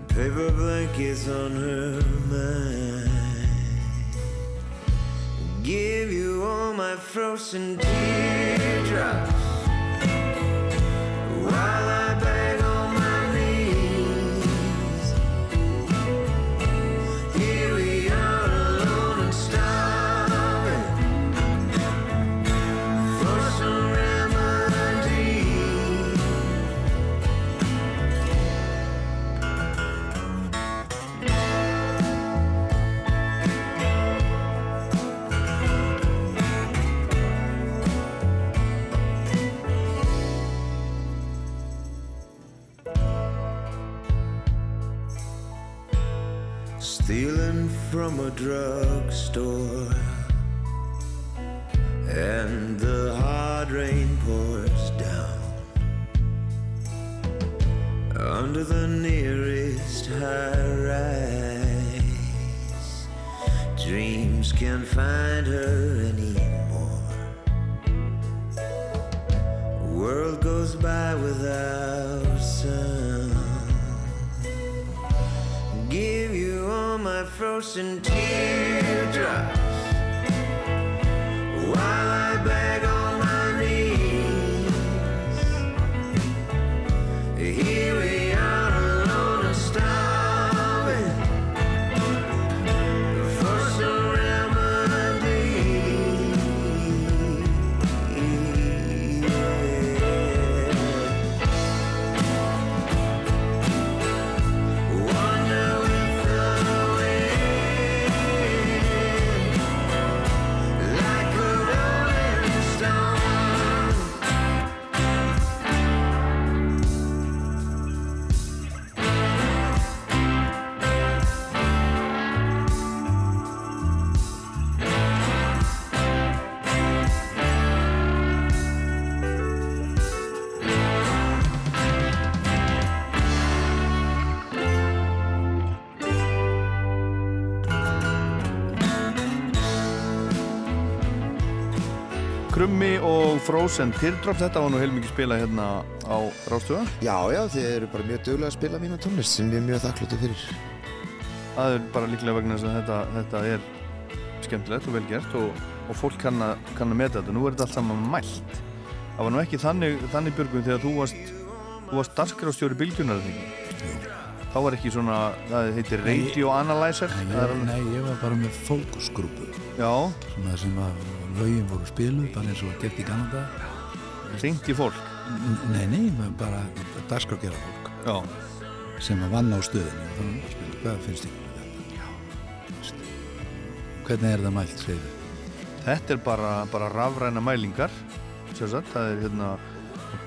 Paper blankets on her mind Give you all my frozen teardrops. While I beg a drugstore Krummi og Frozen Teardrops þetta var nú heilmikið spila hérna á Rástöða Já, já, þið eru bara mjög duglega að spila mína tónlist sem ég er mjög þakkláttu fyrir. Það er bara líklega vegna þess að þetta, þetta er skemmtilegt og vel gert og, og fólk kann að, kann að meta þetta. Nú er þetta allt saman mælt. Það var nú ekki þannig, þannig Björgum þegar þú varst þú varst darskrástjóri bylgjunar þá var ekki svona, það heitir Radio Analyzer Nei, ég, alveg, nei, ég var bara með fókusgrúpu. Já, sem að lögin voru spiluð bara eins og gert í Kanada hringt í fólk? Nei, nei, bara dagskrákjara fólk. Já, sem að vann á stöðinu og þannig að spila, hvað finnst ykkur um þetta? Hvernig er það mælt, segir þið? þetta er bara, bara rafræna mælingar sem sagt, það er hérna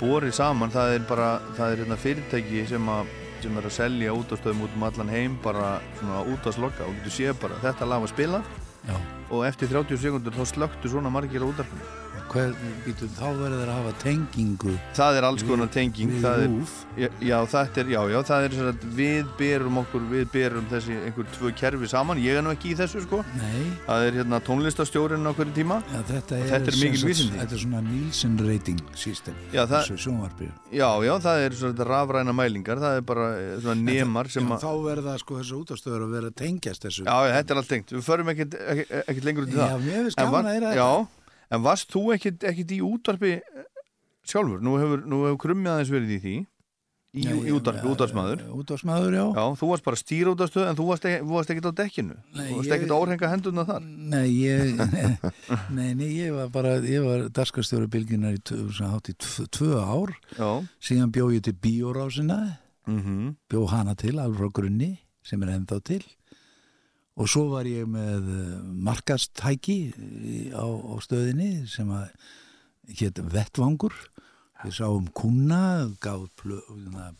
borið saman, það er bara það er hérna fyrirtæki sem að sem er að selja útastöðum út um allan heim bara svona útaslokka og getur séð bara þetta lag var spilað Já, og eftir 30 sekundur þá slöktu svona margir á útarpinu hver, býtu, þá verður þeir að hafa tengingu það er alls konar tenging við það er, rúf já, já, er, já, já, það er við berum okkur, við berum þessi einhver tvö kerfi saman, ég er nú ekki í þessu sko. Nei, það er hérna tónlistastjórinn á hverju tíma. Ja, þetta, er, Þetta er mikil vísindi. Þetta er svona Nielsen rating system Já, það- já, já, það er svona rafræna mælingar það er bara eh, svona nemar Já, að þá verða sko þessu útastöður að vera að tengjast þessu. Já, já, þetta er allt tengt, við förum ekkert, lengur út í Já, það. mér finnst gaman að heyra Já, þetta. En varst þú ekkert, ekkert í útvarpi eh, sjálfur? Nú hefur, nú hefur krummið aðeins verið í því. Í, Já, í útvarpi, útvarpsmaður. Útvarsmaður, já. Já, þú varst bara stýra útvarstöð en þú varst, ekki, þú varst ekkert á dekkinu. Nei, Þú varst ekkert að órhenga hendurna þar. Nei, ég, *laughs* *laughs* nei, nei, ég var bara, ég var darskastjóri bylginar í hátt í tvö, ár, Já, síðan bjó ég til bíórásina, mhm, bjó hana til alveg frá grunni, sem er ennþá til, og svo var ég með eh, markastæki á, á stöðinni sem að hétt Vettvangur, við sáum kuna, gáð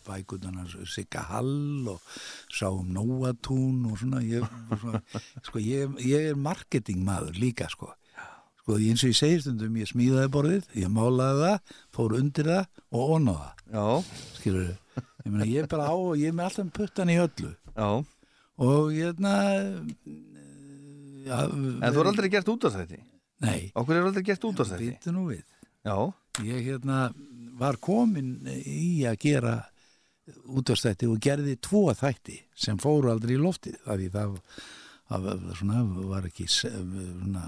bækundana Sigga Hall og sáum Nóatún og svona, ég, svona sko, ég, ég er marketingmaður líka sko. Sko eins og ég segi stundum ég smíðaði borðið, ég málaði það fór undir það og onaði það. Skilur ég meina ég er bara á og ég er með alltaf puttan í öllu já og hérna ja, En þú er aldrei gert útvarstætti nei, Okkur er aldrei gert útvarstætti býttu nú við. Já, ég hérna var komin í að gera útvarstætti og gerði tvo þætti sem fóru aldrei í loftið af því það, það, það svona, var ekki svona,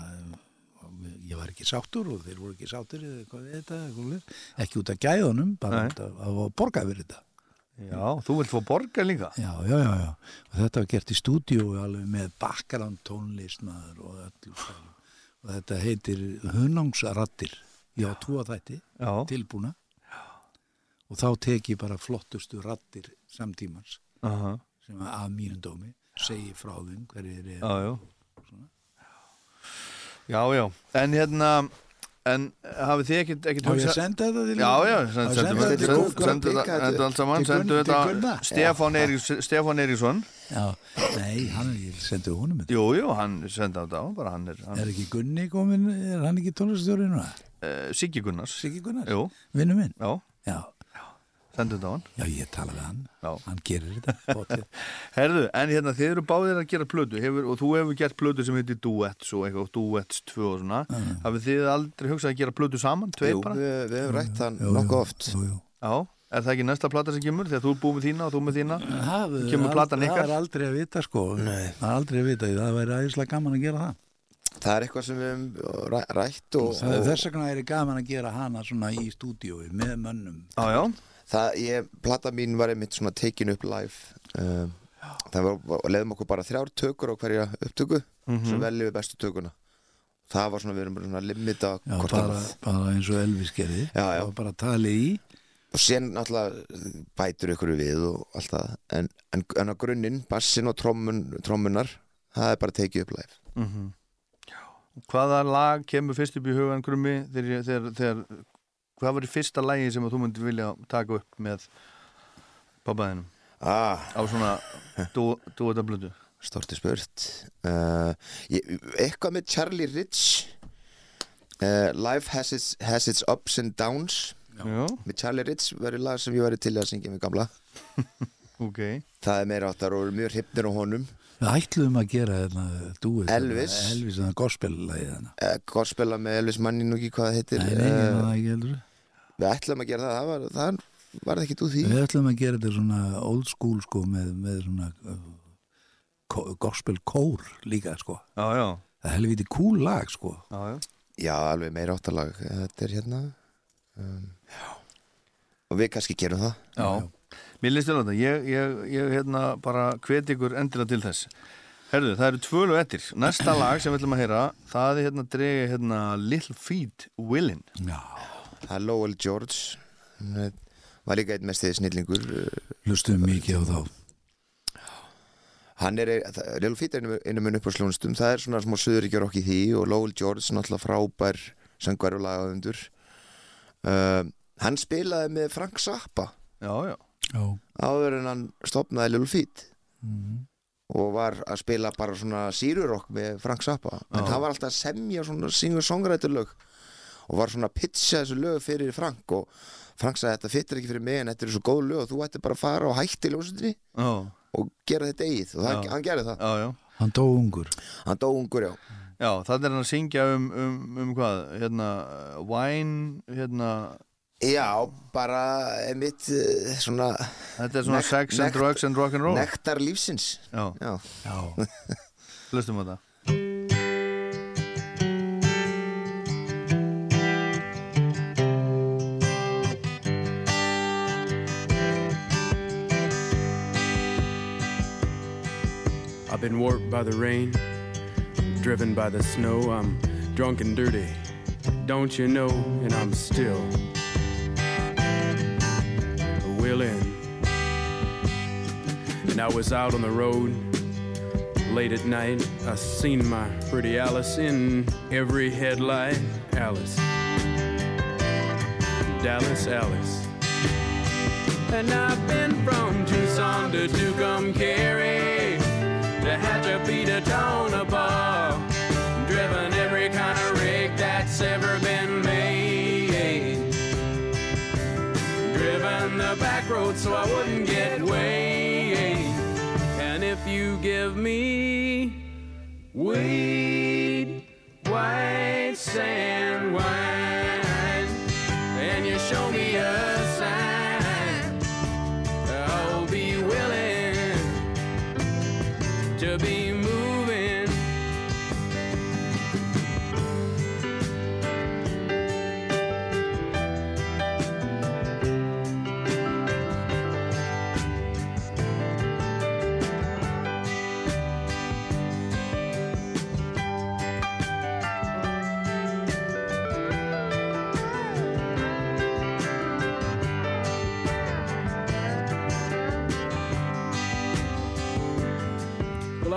ég var ekki sáttur og þeir voru ekki sáttur eða hvað við þetta, ekki út af gæðunum bara Nei. út af að borga fyrir þetta já, þú vilt fá borga líka. Já, já, já, já, og þetta var gert í stúdíu alveg með bakgrand tónlistmaður og öllu og þetta heitir Hunangsrattir ég á tvo þætti Já, tilbúna. Og þá tek ég bara flottustu rattir samtímans aha, sem að að mínum dómi segi frá þeim hverjir er já, já. Já, já, en hérna En hafið þið ekkert, ekkert Á ég að hugsað- senda þetta til Já, já, Á ég að sendu senda þetta til? Gunnar? sendu þetta allt saman, til þetta? Stefán Eiríks- Stefán Eiríksson Já, nei, hann ég sendi honum þetta Jú, jú, hann sendi á þetta á, bara hann er, Er ekki Gunni komin, er hann ekki tónlistjóri núna? uh, Siggi Gunnars Siggi Gunnar? Jú, Vinnu minn? já, Já, sendu þetta á hann já, ég tala við hann Já. Hann gerir þetta. *laughs* Herðu, en hérna, þið eru báðir að gera plötu hefur, og þú hefur gert plötu sem heitir Duets og eitthvað, Duets 2 og svona hafið þið aldrei hugsað að gera plötu saman, tveir Jú, bara? við, við hefum rætt það Jú, nokkuð jú, oft jú, jú. Já, er það ekki næsta plata sem kemur þegar þú er búið með þína og þú með þína? Það Kemur platan ykkar? Það er aldrei að vita sko Nei. Það er aldrei að vita, það væri æðislega gaman að gera það Það er eitthvað sem við hefum ræ- rætt og, Það er þess vegna er gaman að gera hana svona í stúdíói með mönnum Já, já, það, ég, plata mín var einmitt svona taken up live um, það var, og leiðum okkur bara þrjár tökur á hverja upptöku svo veljum við bestu tökuna. Það var svona, við erum bara svona limita Já, hvort bara, bara eins og Elvis gerði. Já, já. Var bara talið í. Og sen náttúrulega bætur ykkur við og allt það. En, en, en á grunninn, bassin og trommun, trommunar það er bara tekið upp live hvaða lag kemur fyrst upp í hugan grummi þegar, þegar, þegar hvað var í fyrsta lagi sem að þú myndir vilja taka upp með pappaðinum? Ah, á svona dú, dúeta blödu storti spurt. Uh, ég, eitthvað með Charlie Rich. Uh, Life has its, has its ups and downs. Já, með Charlie Rich verður lag sem ég verður til að syngja með gamla. *laughs* Ok. Það er meira áttar og mjög hrypnir á honum. Við ætluðum að gera þetta dúið Elvis. Elvis, þannig gospel-lagið þannig uh, Gospela með Elvis manni nú ekki hvað það heitir. Nei, nei, Eh, það ekki heldur Við ætlum að gera það, það var, það var það ekki úr því. Við ætlum að gera þetta svona old school sko með, með svona uh, gospel kór líka sko. Já, já, Það er helviti cool lag sko. Já, já. Já, alveg meira áttalag Þetta er hérna um, Já Og við kannski gerum það. Já, mér linnst til þetta. Ég, ég, ég hérna bara hvet ykkur endilega til þess. Herðu, það eru tvölu ettir Næsta lag sem við ætlum að heyra það er hérna drega hérna Little Feet Willin. Já, Það er Lowell George. Hann var líka einn mest snillingur uh, hlustum mikið á þá. Hann er, Lil Feet er einu- mun upp á slónstum Það er svona smá söðuríkjar okk í því og Lowell George er náttúrulega frábær söngvar og lagaðundur uh, Hann spilaði með Frank Zappa Já, já, Já, áður en hann stopnaði Lil Feet Mhm. og var að spila bara svona sírurokk með Frank Zappa. En hann var alltaf að semja svona singer-songwriter-lög og var svona að pitcha þessu lög fyrir Frank og Frank sagði þetta fyttir ekki fyrir mig en þetta er svo góð lög og þú ætti bara að fara og hætti ljósundinni já, og gera þetta eigið. Og það, hann gerði það. Já, já. hann dó ungur. Hann dó ungur já. Já, það er hann að syngja um, um, um hvað, hérna, wine, hérna, já, bara mitt uh, svona þetta er svona sex and drugs and rock and roll. nektar lífsins. Já, já, Já, *laughs* hlustum á það. I've been warped by the rain, driven by the snow. I'm drunk and dirty, don't you know? And I'm still willing. And I was out on the road late at night. I seen my pretty Alice in every headlight. Alice, Dallas, Alice. And I've been from Tucson to Tucumcari to Hatchapee to Tonopah, driven every kind of rig that's ever been made. Driven the back road so I wouldn't get weighed. And if you give me weed, white sand wine, and you show me a be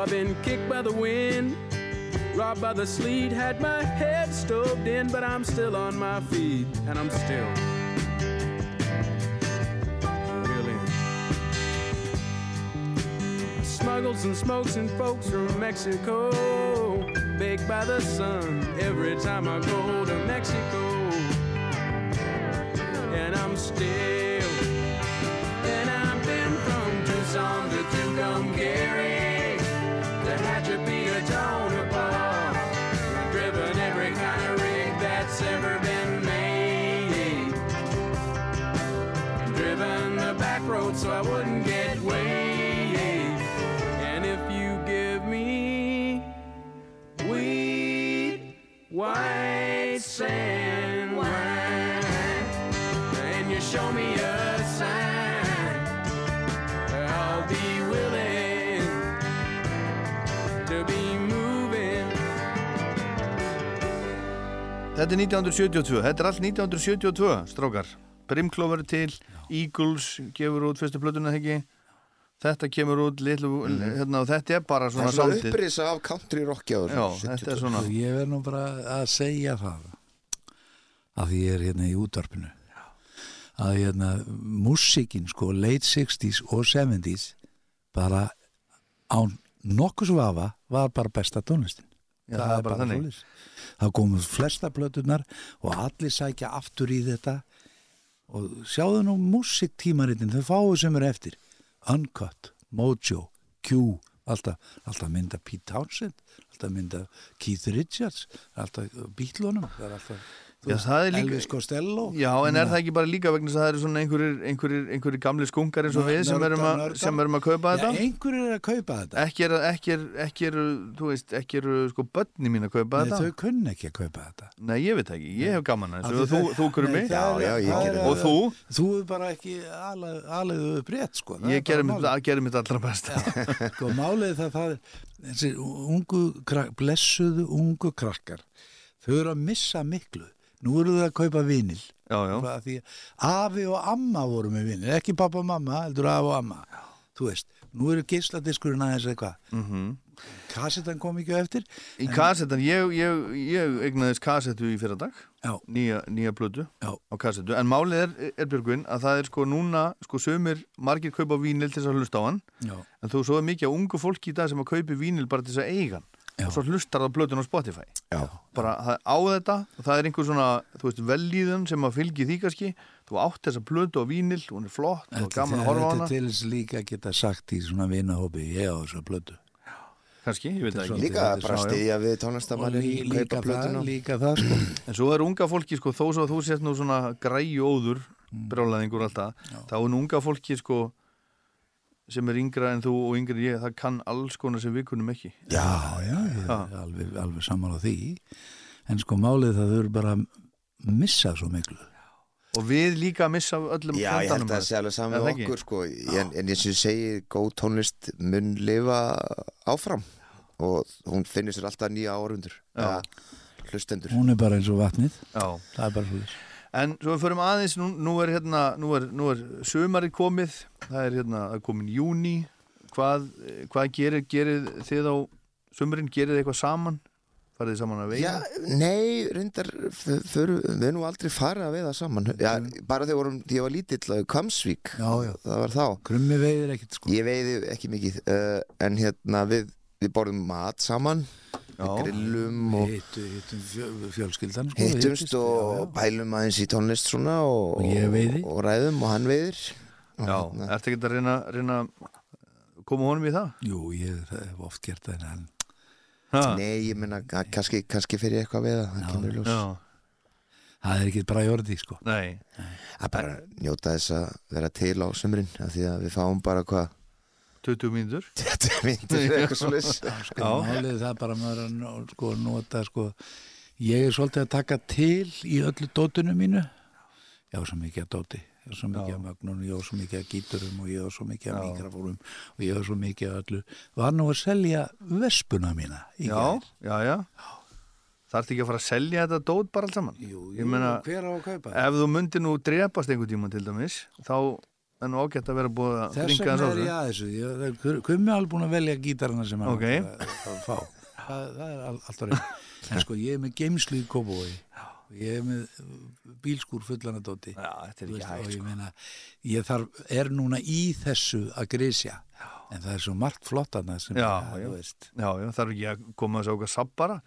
I've been kicked by the wind, robbed by the sleet, had my head stoved in, but I'm still on my feet, and I'm still really smuggles and smokes and folks from Mexico, baked by the sun every time I go to Mexico, and I'm still. Þetta er 1972, þetta er allt 1972, strákar. Brimklóf verður til, Eagles gefur út fyrstu plötuna ekki, þetta kemur út, litlu, hérna, og þetta er bara það svona er svona soundið. upprisa af country rocki á Já, þessu þetta er svona, ég verð nú bara að segja það að því ég er hérna í útvarpinu. Að hérna músikin sko late 60s og 70s bara án nokkuð svo afa var bara besta tónlistin Já, það er bara þannig. það komu flesta plötunar og allir sækja aftur í þetta. Og sjáðu nú músiktímaritin þau fáu sem eru eftir. Uncut, Mojo, Q alltaf, alltaf mynda Pete Townsend alltaf mynda Keith Richards alltaf bítlunum það er alltaf Já, er líka- Elvis Costello Já, en er það ekki bara líka vegna þess að það eru svona einhverjir, einhverjir, einhverjir gamli skungar eins og við sem erum, að, Nördar, sem erum að kaupa Já, þetta? einhverjir er að kaupa þetta Ekki er, ekki er, ekki er, þú veist, ekki eru sko börni mín að kaupa Nei, þetta? þau kunna ekki að kaupa þetta Nei, ég veit ekki, ég hef gaman að þessu og þú, þú? Nei, það er- Já, já, ég er- það. Og þú? Þú er bara ekki aðleiðu upp rétt sko er Ég gerði mitt allra besta. Sko málið það, það er þessi ungu, blessuðu ungu krakkar þau eru að missa miklu nú eru þau að kaupa vinil Já, já. Að afi og amma voru með vinil ekki pappa og mamma, heldur afi og amma þú veist, nú eru geisladiskurinn aðeins eitthvað mm Mhm. kassetan kom ekki eftir Í kassetan, ég, ég, ég eignaðist kassetu í fyrra dag, Já. nýja, nýja Já. á kassetu, en málið er, er Björgvin, að það er sko núna, sko sömur margir kaupa vínil til þess að hlusta á hann, Já. en þú svo er mikið af ungu fólki í dag sem að kaupi vínil bara til þess að eiga hann Já. og svo hlustar það plötun á Spotify. Já. Bara það, á þetta, og það er einhver svona, þú veist, vellíðun sem að fylgi því kannski, þú átt þessa plötu á vínil, hún er flott og gaman að horfa á þetta hana, er til þess líka að geta sagt í svona vinahópi ég á þessu blödu kannski, ég veit það ekki. Líka Þetta er bara stiðja við og tónlistamannin lí, líka, líka það sko *clears throat* En svo er unga fólki, sko, þó svo að þú sést nú svona græju óður, Mm. brjálæðingur alltaf, þá er unga fólki, sko, sem er yngra en þú og yngri en ég, það kann alls konar sem við kunnum ekki. já, já, ég er alveg, alveg sammála því. En sko málið það þau eru bara að missa svo miklu. Og við líka að missa öllum Já, ég held að það sé alveg saman með okkur sko. en, en eins og ég segi, góð tónlist mun lifa áfram. Og hún finnir sér alltaf nýja árundur hlustendur. Hún er bara eins og vatnið. Já. það er bara svo En svo við förum aðeins, nú, nú er hérna, nú er, nú er sömarið komið, það er hérna, það er komin júni, hvað, hvað gerir, gerir þið á sömurinn, gerir þið eitthvað saman? Farið þið saman að veiða? Já, nei, reyndar við erum nú aldrei farið að veiða saman Já, bara þegar vorum, ég var lítill á Kamsvík, Já, já. það var þá krummi veiðir ekkert sko Ég veiði ekki mikið uh, en hérna við, við borðum mat saman Já. Grillum og hittu, hittum fjö, fjölskyldan sko, hittumst og já, já. pælum aðeins í tónlist svona og, Og ég veiði. og, ræðum og hann veiðir. Já, hérna, ertu ekki að reyna, reyna koma honum í það? jú, ég það hef oft gert það en hann Ha, Nei, ég meina að kannski, kannski fyrir eitthvað við það, það kemur í ljós. Já, það er ekki bara jórdi sko. Nei, að bara njóta þess að vera til á sömurinn af því að við fáum bara hvað 20 mínútur. *laughs* 20 myndir eitthvað svo leys sko, málið það bara maður að sko, nota sko, ég er svolítið að taka til í öllu dótinu mínu. Ég á svo mikið að dóti ég á svo mikið að mögnunum, ég á svo mikið að gíturum og ég á svo mikið að mikrofórum og ég á svo mikið að öllu. Var nú að selja vespuna mína í Já, gær. já, já. Þarf ekki að fara að selja þetta dót bara allt saman? jú, Ég meina, hver á að kaupa ef þú myndir nú drepast einhvern tíma til dæmis, þá er nú ágætt að vera búið að Þess vegna er ég þessu. að þessu ég- það er alveg búin að velja gítarina sem hann Ok. okay. að, fá það, það er all- allt á reynd en sko ég er með geimslu í Kópavogi og ég er með uh, bílskúr fullan að dóti og ég sko. meina ég þarf, er núna í þessu að grísja en það er svo margt flottana sem Já, að, já. þú veist Já, þarf ekki að koma að okkar sapp bara.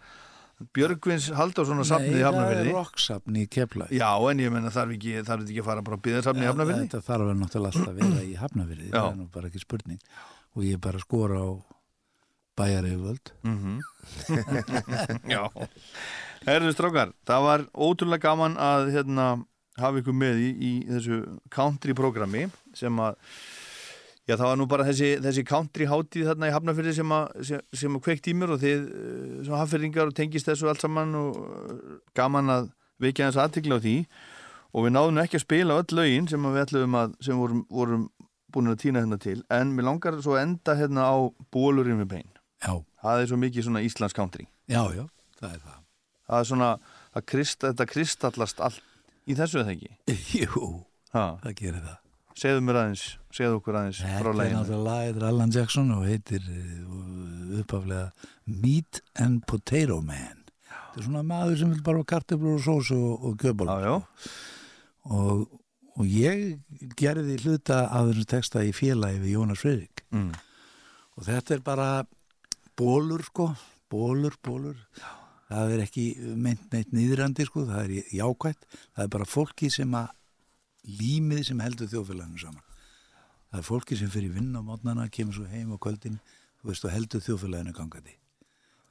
Björgvins Halldórsson að safnið í Nei, það er rocksafn í Kefla Já, en ég menna þarf ekki, þarf ekki að fara bara að byggja safnið í Hafnafyrði? Þetta þarf að náttúrulega alltaf að vera í Hafnafyrði Já. það er nú bara ekki spurning og ég er bara að skora á bæjareyföld Mhm. *laughs* Já. Herðu strákar, það var ótrúlega gaman að hérna, hafa ykkur með í, í þessu country-programmi sem að Já, það var nú bara þessi, þessi country hátíð þarna í Hafnarfyrði sem að, sem, sem að kveikt í mér og þið eh, sem hafnfyrringar og tengist þessu allt saman og eh, gaman að vekja hans aðtikla á því og við náðum ekki að spila öll lögin sem við ætlum að, sem vorum, vorum búin að týna hérna til en mér langar svo að enda hérna á bólurinn við bein. Já, Það er svo mikið svona Íslands country. já, já, það er það Það er svona, að krist, þetta kristallast allt í þessu eða ekki. *laughs* Jú, Ha, það gerir það segðu mér aðeins, segðu okkur aðeins frá Þetta er læginu. náttúrulega lagið Allan Jackson og heitir eh, uppaflega Meat and Potato Man. Þetta er svona maður sem vil bara kartöflur og sósu og, og já. og, og ég gerði hluta af þessu texta í félagi við Jónas Freyrik Mm. og þetta er bara bólur sko, bólur, bólur það er ekki meint neitt nýðrandi sko, það er jákvætt. Það er bara fólki sem að límið sem heldur þjóðfélaginu saman. Það er fólki sem fyrir vinna á mótnana, kemur svo heim á kvöldin þú veist og heldur þjóðfélaginu gangandi.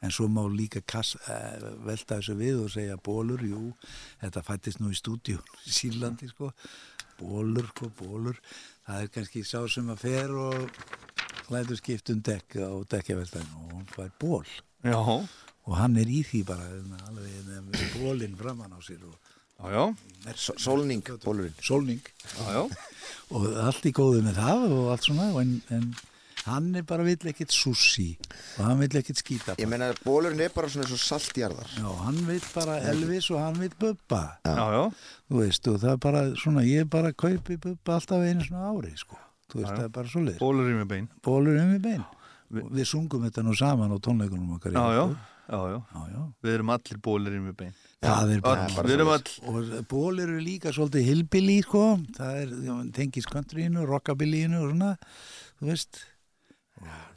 En svo má líka kass, uh, velta þessu við og segja bólur, jú, þetta fættist nú í stúdíu *laughs* í Sýrlandi sko. Bólur, sko, bólur það er kannski sá sem að fer og lætur skiptum dekk á dekkjaverstæðinu og hún fær ból Já, og hann er í því bara alveg bólinn framann á sér og já, já, S- Sólning, bólurinn sólning já, já. og allt í góðu með það og allt svona en, en hann er bara vill ekkit sushi og hann vill ekkit skýta Ég meina bólurinn er bara svona eins og saltjarðar. Já, hann vill bara Elvis og hann vill Bubba. Já, já. þú veist og það er bara svona ég bara kaupi Bubba alltaf einu svona ári sko. Þú veist Já, já. það er bara svo leir Bólur í mig bein. Bólur um við bein. Við, við sungum þetta nú saman á tónleikunum okkar í Já, já, já, já. Já, já. Við erum allir bólir í mig bein. Það er Öll, bara, bara Við erum all og ból eru líka svolítið hillbilly sko, það er já, tengis countryinu, rockabillyinu og svona, þú veist.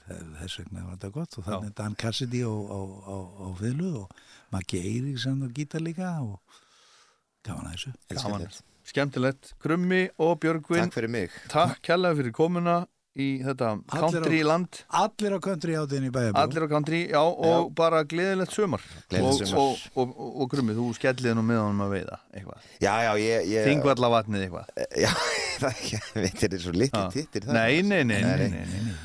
Þess vegna var þetta gott. Og þannig er Dan Cassidy á, á, á, á fylgu og Maggi Eiríksson og gítar líka og gaman að þessu. Gaman. Skemmtilegt. Krummi og Björgvin Takk fyrir mig. Takk kærlega fyrir komuna í þetta Allir á- country land. allir á country átiðin í bæjabjó Allir á country, já, og bara gleðilegt sumar. Gleðilegt og, sumar. og, og, og, og Krummi, þú skellið nú með honum að veiða eitthvað. Já, já, ég, ég Þingvalla vatnið eitthvað Já, *laughs* það *laughs* veit er svo litli Já. tittir Nei, nei, nei, nei, Nei, nei, nei, nei.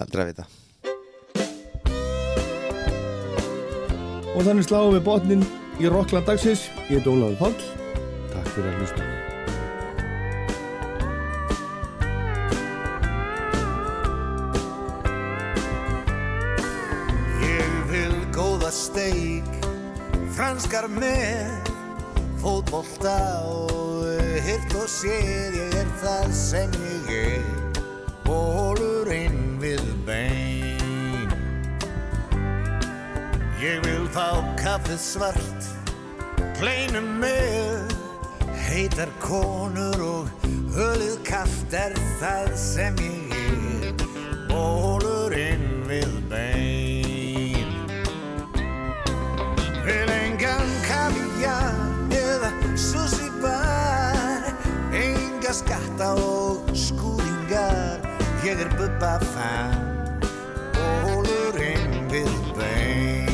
Aldrei að vita. Og þannig sláum við botnin í Rockland dagsins. Ég heit Ólafur Páll. Takk fyrir að hlusta franskar með, fótbolta og hirt og séð, ég er það sem ég er, bólurinn við bein. Ég vil fá kaffið svart, kleinum með, heitar konur og hölið kaft er það sem ég er, bólurinn við bein. Eða sushi bar, enga skatta og skúringar, ég er bubba fan, bólurinn við bein.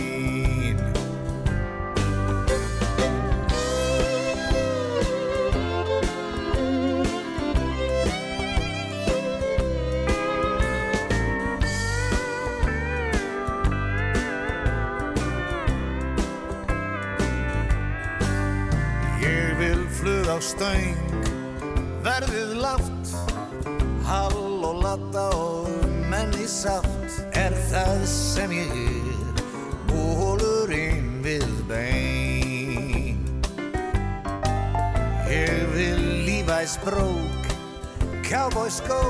Á stöng, verðið látt, hall og latta og menn í sátt, er það sem ég er, bólurinn við bein. Ég vil lífæs brók, cowboy skó,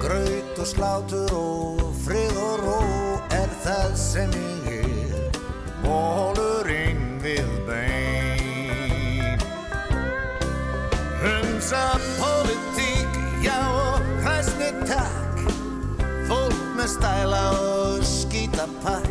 graut og slátur og frið og ró, er það sem ég er, bólurinn við bein. Þessa politík, já og hræsni takk. Fólk með stæla og skítapakk